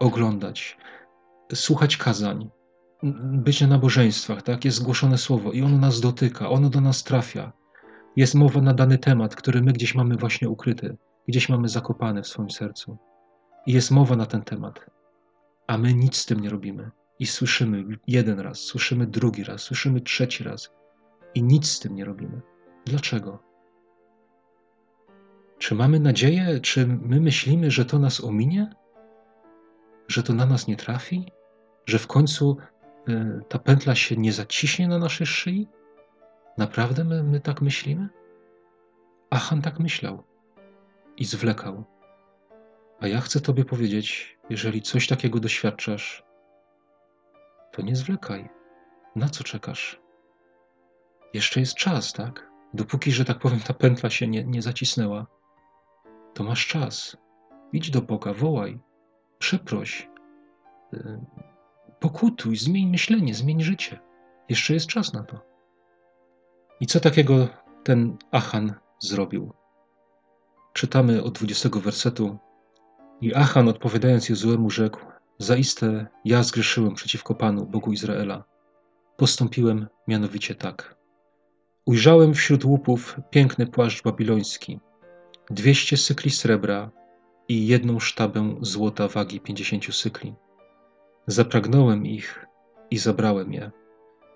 oglądać, słuchać kazań, być na nabożeństwach, tak? Jest zgłoszone słowo i ono nas dotyka, ono do nas trafia. Jest mowa na dany temat, który my gdzieś mamy właśnie ukryty, gdzieś mamy zakopany w swoim sercu. I jest mowa na ten temat, a my nic z tym nie robimy. I słyszymy jeden raz, słyszymy drugi raz, słyszymy trzeci raz i nic z tym nie robimy. Dlaczego? Czy mamy nadzieję, czy my myślimy, że to nas ominie? Że to na nas nie trafi? Że w końcu y, ta pętla się nie zaciśnie na naszej szyi? Naprawdę my, my tak myślimy? Achan tak myślał i zwlekał. A ja chcę Tobie powiedzieć, jeżeli coś takiego doświadczasz, to nie zwlekaj. Na co czekasz? Jeszcze jest czas, tak? Dopóki, że tak powiem, ta pętla się nie, nie zacisnęła, to masz czas. Idź do Boga, wołaj, przeproś, yy, pokutuj, zmień myślenie, zmień życie. Jeszcze jest czas na to. I co takiego ten Achan zrobił? Czytamy od 20 wersetu. I Achan odpowiadając Jezuemu rzekł: Zaiste ja zgrzeszyłem przeciwko Panu, Bogu Izraela. Postąpiłem mianowicie tak. Ujrzałem wśród łupów piękny płaszcz babiloński, dwieście sykli srebra i jedną sztabę złota wagi pięćdziesięciu sykli. Zapragnąłem ich i zabrałem je.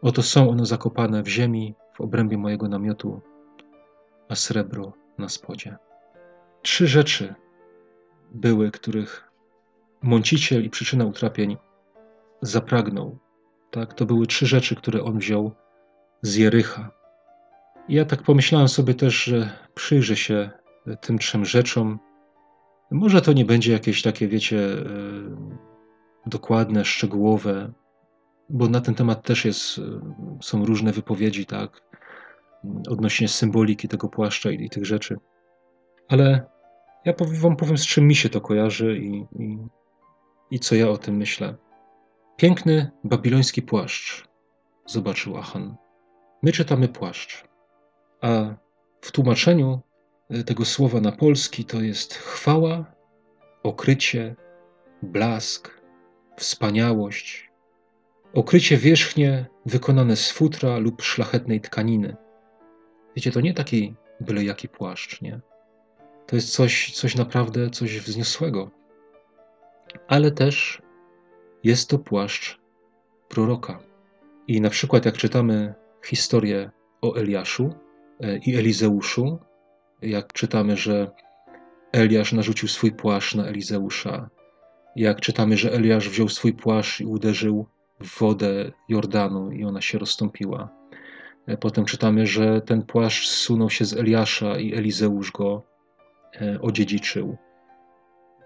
Oto są one zakopane w ziemi w obrębie mojego namiotu, a srebro na spodzie. Trzy rzeczy były, których mąciciel i przyczyna utrapień zapragnął. Tak, to były trzy rzeczy, które on wziął z Jericha. Ja tak pomyślałem sobie też, że przyjrzę się tym trzem rzeczom. Może to nie będzie jakieś takie, wiecie, e, dokładne, szczegółowe, bo na ten temat też jest, e, są różne wypowiedzi, tak, odnośnie symboliki tego płaszcza i, i tych rzeczy. Ale ja wam powiem, z czym mi się to kojarzy i, i, i co ja o tym myślę. Piękny babiloński płaszcz, zobaczył Achan. My czytamy płaszcz, a w tłumaczeniu e, tego słowa na polski to jest chwała, okrycie, blask, wspaniałość, okrycie wierzchnie wykonane z futra lub szlachetnej tkaniny. Wiecie, to nie taki byle jaki płaszcz, nie? To jest coś, coś naprawdę, coś wzniosłego. Ale też jest to płaszcz proroka. I na przykład, jak czytamy historię o Eliaszu i Elizeuszu, jak czytamy, że Eliasz narzucił swój płaszcz na Elizeusza, jak czytamy, że Eliasz wziął swój płaszcz i uderzył w wodę Jordanu i ona się rozstąpiła. E, potem czytamy, że ten płaszcz zsunął się z Eliasza i Elizeusz go e, odziedziczył.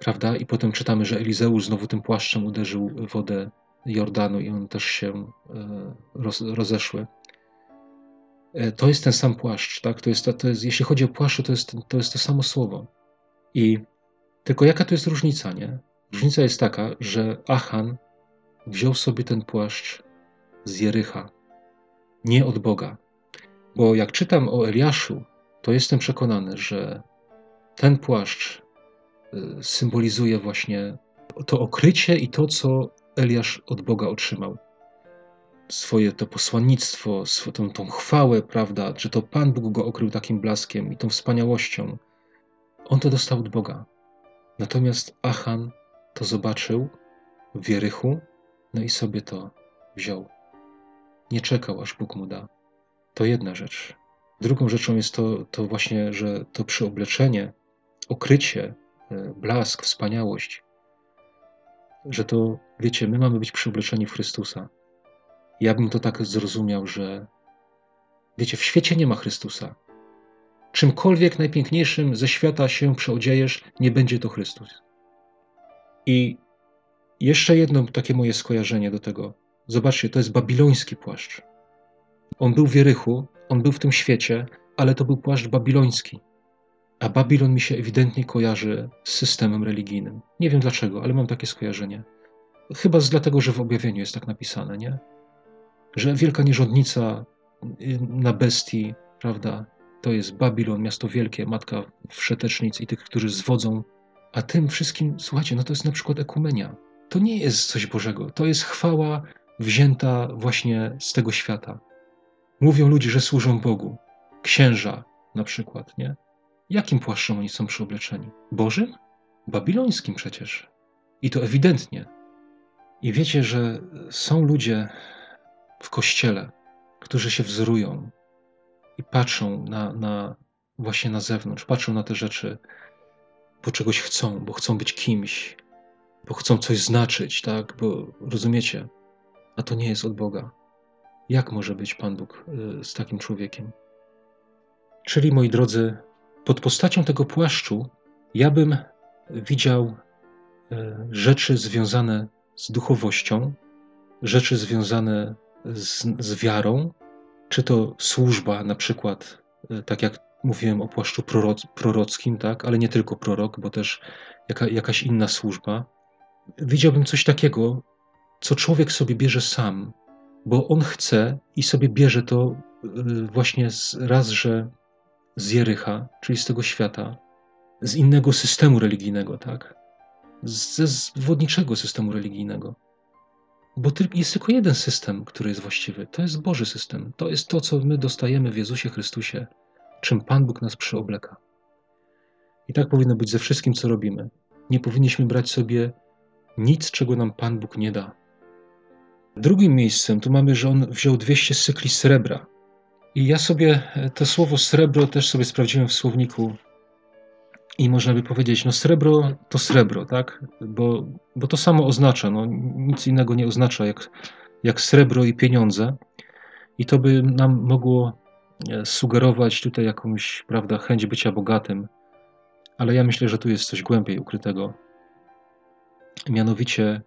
Prawda? I potem czytamy, że Elizeusz znowu tym płaszczem uderzył wodę Jordanu i on też się e, roz, rozeszły. To jest ten sam płaszcz, tak? To jest, to jest, jeśli chodzi o płaszcz, to jest, to jest to samo słowo. I tylko jaka to jest różnica, nie? Różnica jest taka, że Achan wziął sobie ten płaszcz z Jericha, nie od Boga. Bo jak czytam o Eliaszu, to jestem przekonany, że ten płaszcz y, symbolizuje właśnie to okrycie i to, co Eliasz od Boga otrzymał. Swoje to posłannictwo, tą, tą chwałę, prawda, że to Pan Bóg go okrył takim blaskiem i tą wspaniałością. On to dostał od Boga. Natomiast Achan to zobaczył w Jerychu, no i sobie to wziął. Nie czekał, aż Bóg mu da. To jedna rzecz. Drugą rzeczą jest to, to właśnie, że to przyobleczenie, okrycie, e, blask, wspaniałość, że to, wiecie, my mamy być przyobleczeni w Chrystusa. Ja bym to tak zrozumiał, że wiecie, w świecie nie ma Chrystusa. Czymkolwiek najpiękniejszym ze świata się przeodziejesz, nie będzie to Chrystus. I jeszcze jedno takie moje skojarzenie do tego. Zobaczcie, to jest babiloński płaszcz. On był w Jerychu, on był w tym świecie, ale to był płaszcz babiloński. A Babilon mi się ewidentnie kojarzy z systemem religijnym. Nie wiem dlaczego, ale mam takie skojarzenie. Chyba z dlatego, że w objawieniu jest tak napisane, nie? Że wielka nierządnica na bestii, prawda, to jest Babilon, miasto wielkie, matka wszetecznic i tych, którzy zwodzą. A tym wszystkim, słuchajcie, no to jest na przykład ekumenia. To nie jest coś Bożego, to jest chwała wzięta właśnie z tego świata. Mówią ludzie, że służą Bogu. Księża na przykład, nie? Jakim płaszczem oni są przyobleczeni? Bożym? Babilońskim przecież. I to ewidentnie. I wiecie, że są ludzie w kościele, którzy się wzorują i patrzą na, na właśnie na zewnątrz, patrzą na te rzeczy, bo czegoś chcą, bo chcą być kimś, bo chcą coś znaczyć, tak? Bo rozumiecie, a to nie jest od Boga. Jak może być Pan Bóg y, z takim człowiekiem? Czyli, moi drodzy, pod postacią tego płaszczu ja bym widział y, rzeczy związane z duchowością, rzeczy związane z, z wiarą, czy to służba, na przykład, y, tak jak mówiłem o płaszczu proroc, prorockim, tak, ale nie tylko prorok, bo też jaka, jakaś inna służba. Widziałbym coś takiego, co człowiek sobie bierze sam, bo on chce i sobie bierze to y, właśnie z, raz, że z Jericha, czyli z tego świata, z innego systemu religijnego, tak? Ze zwodniczego systemu religijnego. Bo jest tylko jeden system, który jest właściwy. To jest Boży system. To jest to, co my dostajemy w Jezusie Chrystusie, czym Pan Bóg nas przyobleka. I tak powinno być ze wszystkim, co robimy. Nie powinniśmy brać sobie nic, czego nam Pan Bóg nie da. Drugim miejscem tu mamy, że on wziął 200 cykli srebra. I ja sobie to słowo srebro też sobie sprawdziłem w słowniku. I można by powiedzieć, no srebro to srebro, tak? Bo, bo to samo oznacza, no nic innego nie oznacza jak, jak srebro i pieniądze. I to by nam mogło e, sugerować tutaj jakąś, prawda, chęć bycia bogatym. Ale ja myślę, że tu jest coś głębiej ukrytego. Mianowicie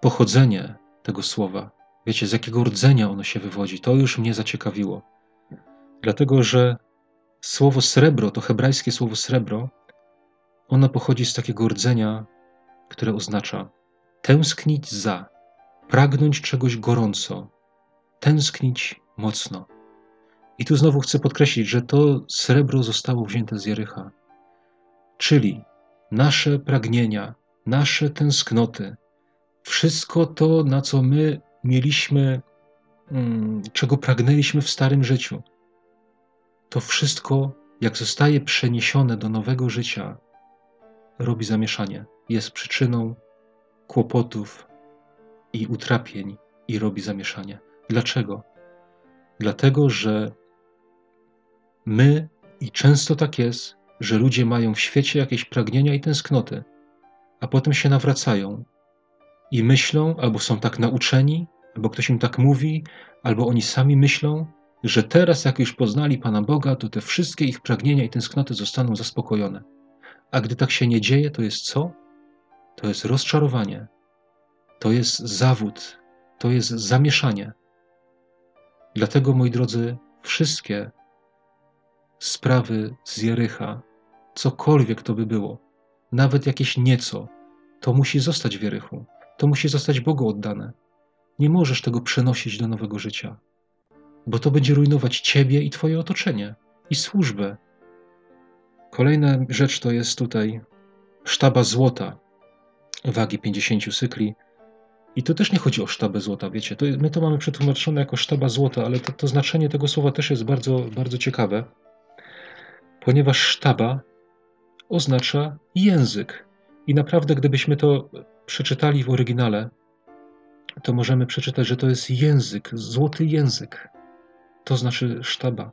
pochodzenie tego słowa. Wiecie, z jakiego rdzenia ono się wywodzi. To już mnie zaciekawiło. Dlatego, że słowo srebro, to hebrajskie słowo srebro, ono pochodzi z takiego rdzenia, które oznacza tęsknić za, pragnąć czegoś gorąco, tęsknić mocno. I tu znowu chcę podkreślić, że to srebro zostało wzięte z Jericha. Czyli nasze pragnienia, nasze tęsknoty, wszystko to, na co my mieliśmy, mm, czego pragnęliśmy w starym życiu, to wszystko, jak zostaje przeniesione do nowego życia, robi zamieszanie. Jest przyczyną kłopotów i utrapień i robi zamieszanie. Dlaczego? Dlatego, że my, i często tak jest, że ludzie mają w świecie jakieś pragnienia i tęsknoty, a potem się nawracają i myślą, albo są tak nauczeni, albo ktoś im tak mówi, albo oni sami myślą, że teraz, jak już poznali Pana Boga, to te wszystkie ich pragnienia i tęsknoty zostaną zaspokojone. A gdy tak się nie dzieje, to jest co? To jest rozczarowanie, to jest zawód, to jest zamieszanie. Dlatego, moi drodzy, wszystkie sprawy z Jericha, cokolwiek to by było, nawet jakieś nieco, to musi zostać w Jerychu to musi zostać Bogu oddane. Nie możesz tego przenosić do nowego życia, bo to będzie rujnować ciebie i twoje otoczenie i służbę. Kolejna rzecz to jest tutaj sztaba złota wagi 50 cykli. I to też nie chodzi o sztabę złota, wiecie. To, my to mamy przetłumaczone jako sztaba złota, ale to, to znaczenie tego słowa też jest bardzo, bardzo ciekawe, ponieważ sztaba oznacza język. I naprawdę, gdybyśmy to przeczytali w oryginale, to możemy przeczytać, że to jest język, złoty język. To znaczy sztaba.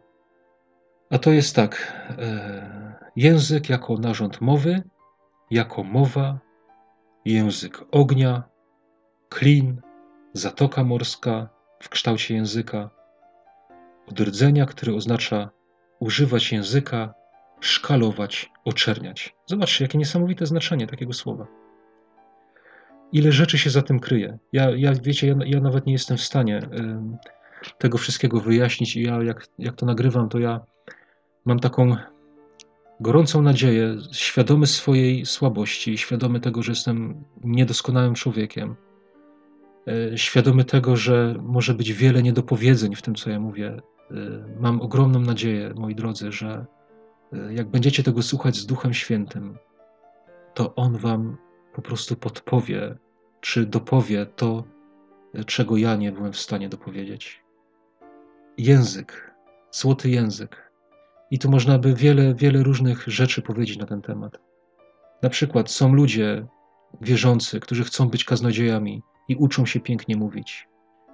A to jest tak: e, język jako narząd mowy, jako mowa, język ognia, klin, zatoka morska w kształcie języka, od który oznacza używać języka, szkalować, oczerniać. Zobaczcie, jakie niesamowite znaczenie takiego słowa ile rzeczy się za tym kryje. Ja, ja wiecie, ja, ja nawet nie jestem w stanie y, tego wszystkiego wyjaśnić i ja jak, jak to nagrywam, to ja mam taką gorącą nadzieję, świadomy swojej słabości, świadomy tego, że jestem niedoskonałym człowiekiem, e, świadomy tego, że może być wiele niedopowiedzeń w tym, co ja mówię. E, mam ogromną nadzieję, moi drodzy, że e, jak będziecie tego słuchać z Duchem Świętym, to On Wam po prostu podpowie, czy dopowie to, czego ja nie byłem w stanie dopowiedzieć. Język, złoty język. I tu można by wiele, wiele różnych rzeczy powiedzieć na ten temat. Na przykład są ludzie wierzący, którzy chcą być kaznodziejami i uczą się pięknie mówić.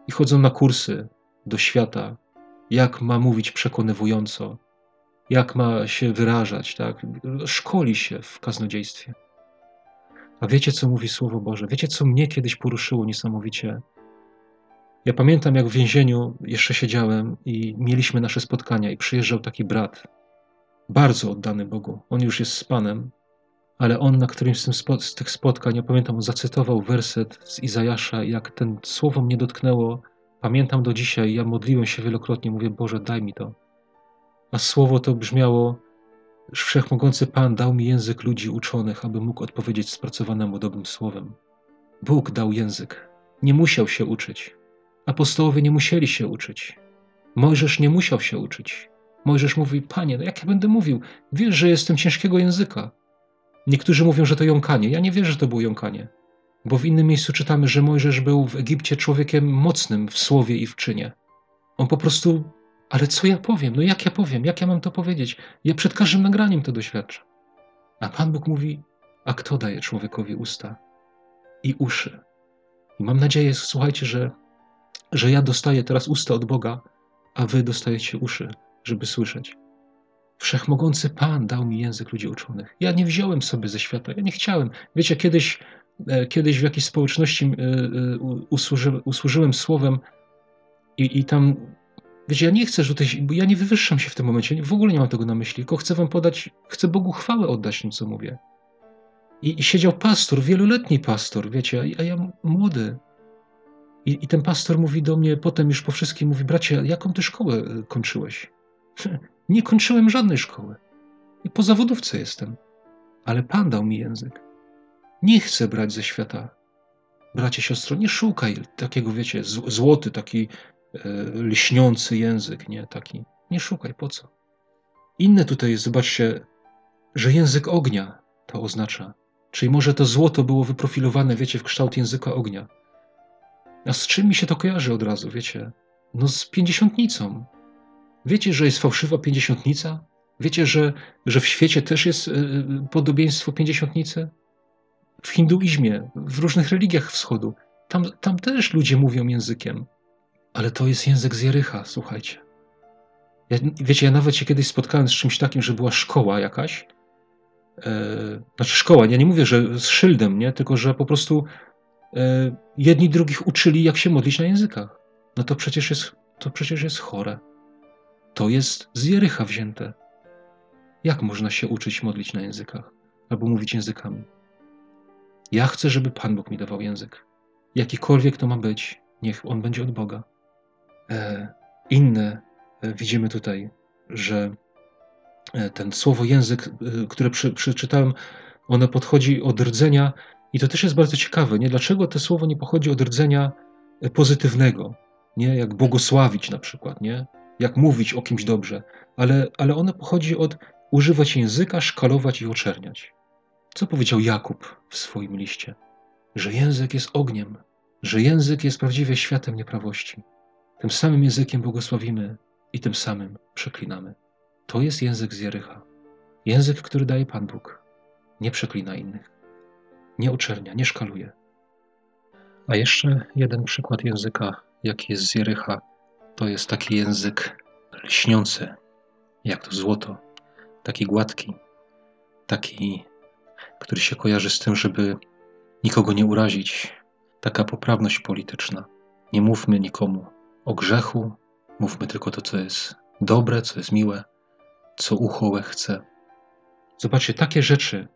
I chodzą na kursy do świata, jak ma mówić przekonywująco, jak ma się wyrażać, tak? Szkoli się w kaznodziejstwie. A wiecie, co mówi Słowo Boże? Wiecie, co mnie kiedyś poruszyło niesamowicie? Ja pamiętam, jak w więzieniu jeszcze siedziałem i mieliśmy nasze spotkania, i przyjeżdżał taki brat, bardzo oddany Bogu. On już jest z Panem, ale on na którymś z, tych spotkań, ja pamiętam, on zacytował werset z Izajasza, jak ten słowo mnie dotknęło. Pamiętam do dzisiaj, ja modliłem się wielokrotnie, mówię, Boże, daj mi to. A słowo to brzmiało, Wszechmogący Pan dał mi język ludzi uczonych, aby mógł odpowiedzieć spracowanemu dobrym słowem. Bóg dał język. Nie musiał się uczyć. Apostołowie nie musieli się uczyć. Mojżesz nie musiał się uczyć. Mojżesz mówi: Panie, no jak ja będę mówił? Wiesz, że jestem ciężkiego języka. Niektórzy mówią, że to jąkanie. Ja nie wierzę, że to było jąkanie. Bo w innym miejscu czytamy, że Mojżesz był w Egipcie człowiekiem mocnym w słowie i w czynie. On po prostu ale co ja powiem? No jak ja powiem? Jak ja mam to powiedzieć? Ja przed każdym nagraniem to doświadczam. A Pan Bóg mówi: A kto daje człowiekowi usta i uszy? I mam nadzieję, słuchajcie, że, że ja dostaję teraz usta od Boga, a wy dostajecie uszy, żeby słyszeć. Wszechmogący Pan dał mi język ludzi uczonych. Ja nie wziąłem sobie ze świata, ja nie chciałem. Wiecie, kiedyś, e, kiedyś w jakiejś społeczności e, e, usłuży, usłużyłem słowem i, i tam Wiecie, ja nie chcę rzucać, bo ja nie wywyższam się w tym momencie, w ogóle nie mam tego na myśli, tylko chcę wam podać, chcę Bogu chwałę oddać tym, co mówię. I, i siedział pastor, wieloletni pastor, wiecie, a, a ja młody. I, I, ten pastor mówi do mnie potem już po wszystkim, mówi, bracie, jaką ty szkołę e, kończyłeś? [laughs] nie kończyłem żadnej szkoły. I po zawodówce jestem. Ale Pan dał mi język. Nie chcę brać ze świata. Bracie, siostro, nie szukaj takiego, wiecie, złoty, taki E, lśniący język, nie? Taki. Nie szukaj, po co? Inne tutaj jest, zobaczcie, że język ognia to oznacza. Czyli może to złoto było wyprofilowane, wiecie, w kształt języka ognia. A z czym mi się to kojarzy od razu, wiecie? No z pięćdziesiątnicą. Wiecie, że jest fałszywa pięćdziesiątnica? Wiecie, że, że w świecie też jest e, podobieństwo pięćdziesiątnicy? W hinduizmie, w różnych religiach wschodu. Tam, tam też ludzie mówią językiem. Ale to jest język z Jericha, słuchajcie. Ja, wiecie, ja nawet się kiedyś spotkałem z czymś takim, że była szkoła jakaś. E, znaczy szkoła, ja nie mówię, że z szyldem, nie? tylko że po prostu e, jedni drugich uczyli, jak się modlić na językach. No to przecież jest, to przecież jest chore. To jest z Jericha wzięte. Jak można się uczyć modlić na językach albo mówić językami? Ja chcę, żeby Pan Bóg mi dawał język. Jakikolwiek to ma być, niech on będzie od Boga. E, inne e, widzimy tutaj, że e, ten słowo język, które przeczytałem, ono podchodzi od rdzenia i to też jest bardzo ciekawe, nie? Dlaczego to słowo nie pochodzi od rdzenia pozytywnego, nie? Jak błogosławić na przykład, nie? Jak mówić o kimś dobrze, ale, ale ono pochodzi od używać języka, szkalować i oczerniać. Co powiedział Jakub w swoim liście? Że język jest ogniem, że język jest prawdziwie światem nieprawości. Tym samym językiem błogosławimy i tym samym przeklinamy. To jest język z Jerycha. Język, który daje Pan Bóg. Nie przeklina innych. Nie oczernia, nie szkaluje. A jeszcze jeden przykład języka, jaki jest z Jerycha, to jest taki język lśniący, jak to złoto, taki gładki, taki, który się kojarzy z tym, żeby nikogo nie urazić, taka poprawność polityczna. Nie mówmy nikomu o grzechu, mówmy tylko to, co jest dobre, co jest miłe, co ucho chce. Zobaczcie, takie rzeczy,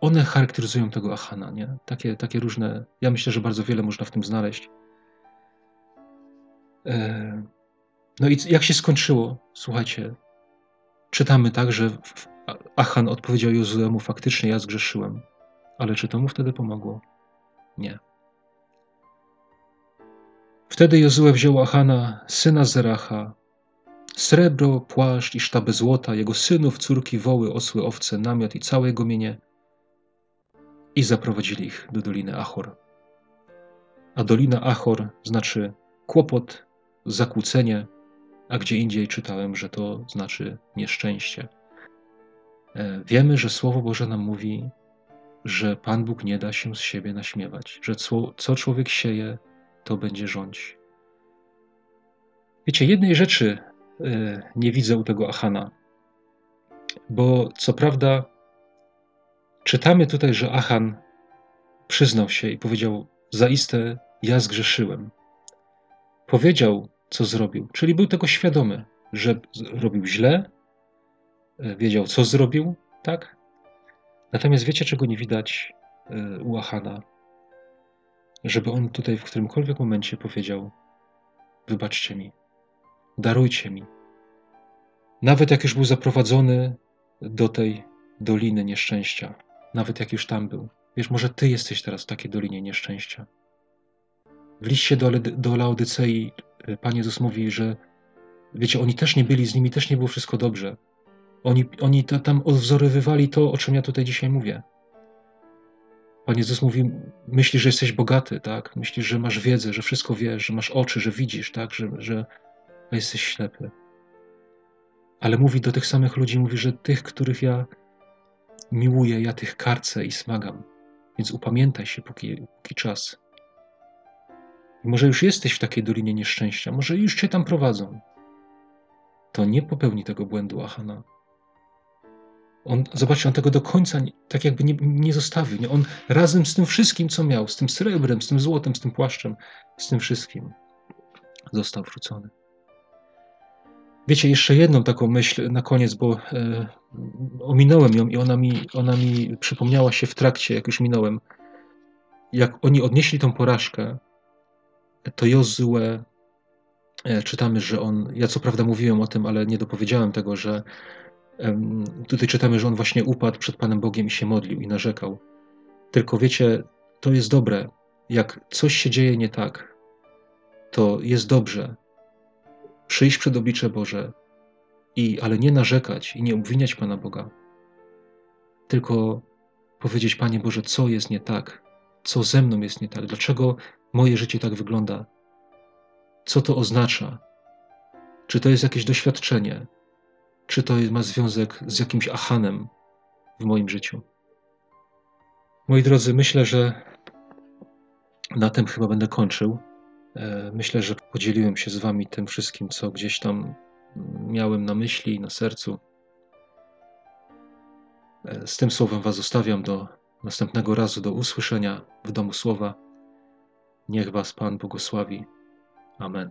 one charakteryzują tego Achana, nie? Takie, takie różne, ja myślę, że bardzo wiele można w tym znaleźć. E, no i jak się skończyło? Słuchajcie, czytamy tak, że Achan odpowiedział Jozuemu, faktycznie ja zgrzeszyłem. Ale czy to mu wtedy pomogło? Nie. Wtedy Jozue wziął Achana, syna Zeracha, srebro, płaszcz i sztabę złota, jego synów, córki, woły, osły, owce, namiot i całe jego mienie i zaprowadzili ich do Doliny Achor. A Dolina Achor znaczy kłopot, zakłócenie, a gdzie indziej czytałem, że to znaczy nieszczęście. E, wiemy, że Słowo Boże nam mówi, że Pan Bóg nie da się z siebie naśmiewać, że co, człowiek sieje, to będzie rządź. Wiecie, jednej rzeczy e, nie widzę u tego Achana, bo co prawda czytamy tutaj, że Achan przyznał się i powiedział: Zaiste ja zgrzeszyłem. Powiedział, co zrobił, czyli był tego świadomy, że robił źle, e, wiedział, co zrobił, tak? Natomiast wiecie, czego nie widać e, u Achana? Żeby on tutaj w którymkolwiek momencie powiedział: Wybaczcie mi, darujcie mi. Nawet jak już był zaprowadzony do tej doliny nieszczęścia, nawet jak już tam był. Wiesz, może ty jesteś teraz w takiej dolinie nieszczęścia. W liście do, do Laodycei e, Pan Jezus mówi, że wiecie, oni też nie byli, z nimi też nie było wszystko dobrze. Oni, oni to, tam odwzorowywali to, o czym ja tutaj dzisiaj mówię. Pan Jezus mówi, myślisz, że jesteś bogaty, tak? Myślisz, że masz wiedzę, że wszystko wiesz, że masz oczy, że widzisz, tak? Że, że jesteś ślepy. Ale mówi do tych samych ludzi, mówi, że tych, których ja miłuję, ja tych karcę i smagam. Więc upamiętaj się, póki, póki czas. I może już jesteś w takiej dolinie nieszczęścia, może już cię tam prowadzą. To nie popełni tego błędu Ahana. On, zobaczcie, on tego do końca tak jakby nie, nie zostawił. Nie? On razem z tym wszystkim, co miał, z tym srebrem, z tym złotem, z tym płaszczem, z tym wszystkim, został wrzucony. Wiecie, jeszcze jedną taką myśl na koniec, bo e, ominąłem ją i ona mi, ona mi przypomniała się w trakcie, jak już minąłem. Jak oni odnieśli tą porażkę, to Jozue, e, czytamy, że on, ja co prawda mówiłem o tym, ale nie dopowiedziałem tego, że e, tutaj czytamy, że on właśnie upadł przed Panem Bogiem i się modlił i narzekał. Tylko wiecie, to jest dobre. Jak coś się dzieje nie tak, to jest dobrze, przyjść przed oblicze Boże, i, ale nie narzekać i nie obwiniać Pana Boga, tylko powiedzieć, Panie Boże, co jest nie tak, co ze mną jest nie tak, dlaczego moje życie tak wygląda, co to oznacza, czy to jest jakieś doświadczenie, czy to ma związek z jakimś achanem w moim życiu. Moi drodzy, myślę, że na tym chyba będę kończył. E, myślę, że podzieliłem się z Wami tym wszystkim, co gdzieś tam miałem na myśli i na sercu. E, z tym słowem Was zostawiam do następnego razu, do usłyszenia w domu słowa. Niech Was Pan błogosławi. Amen.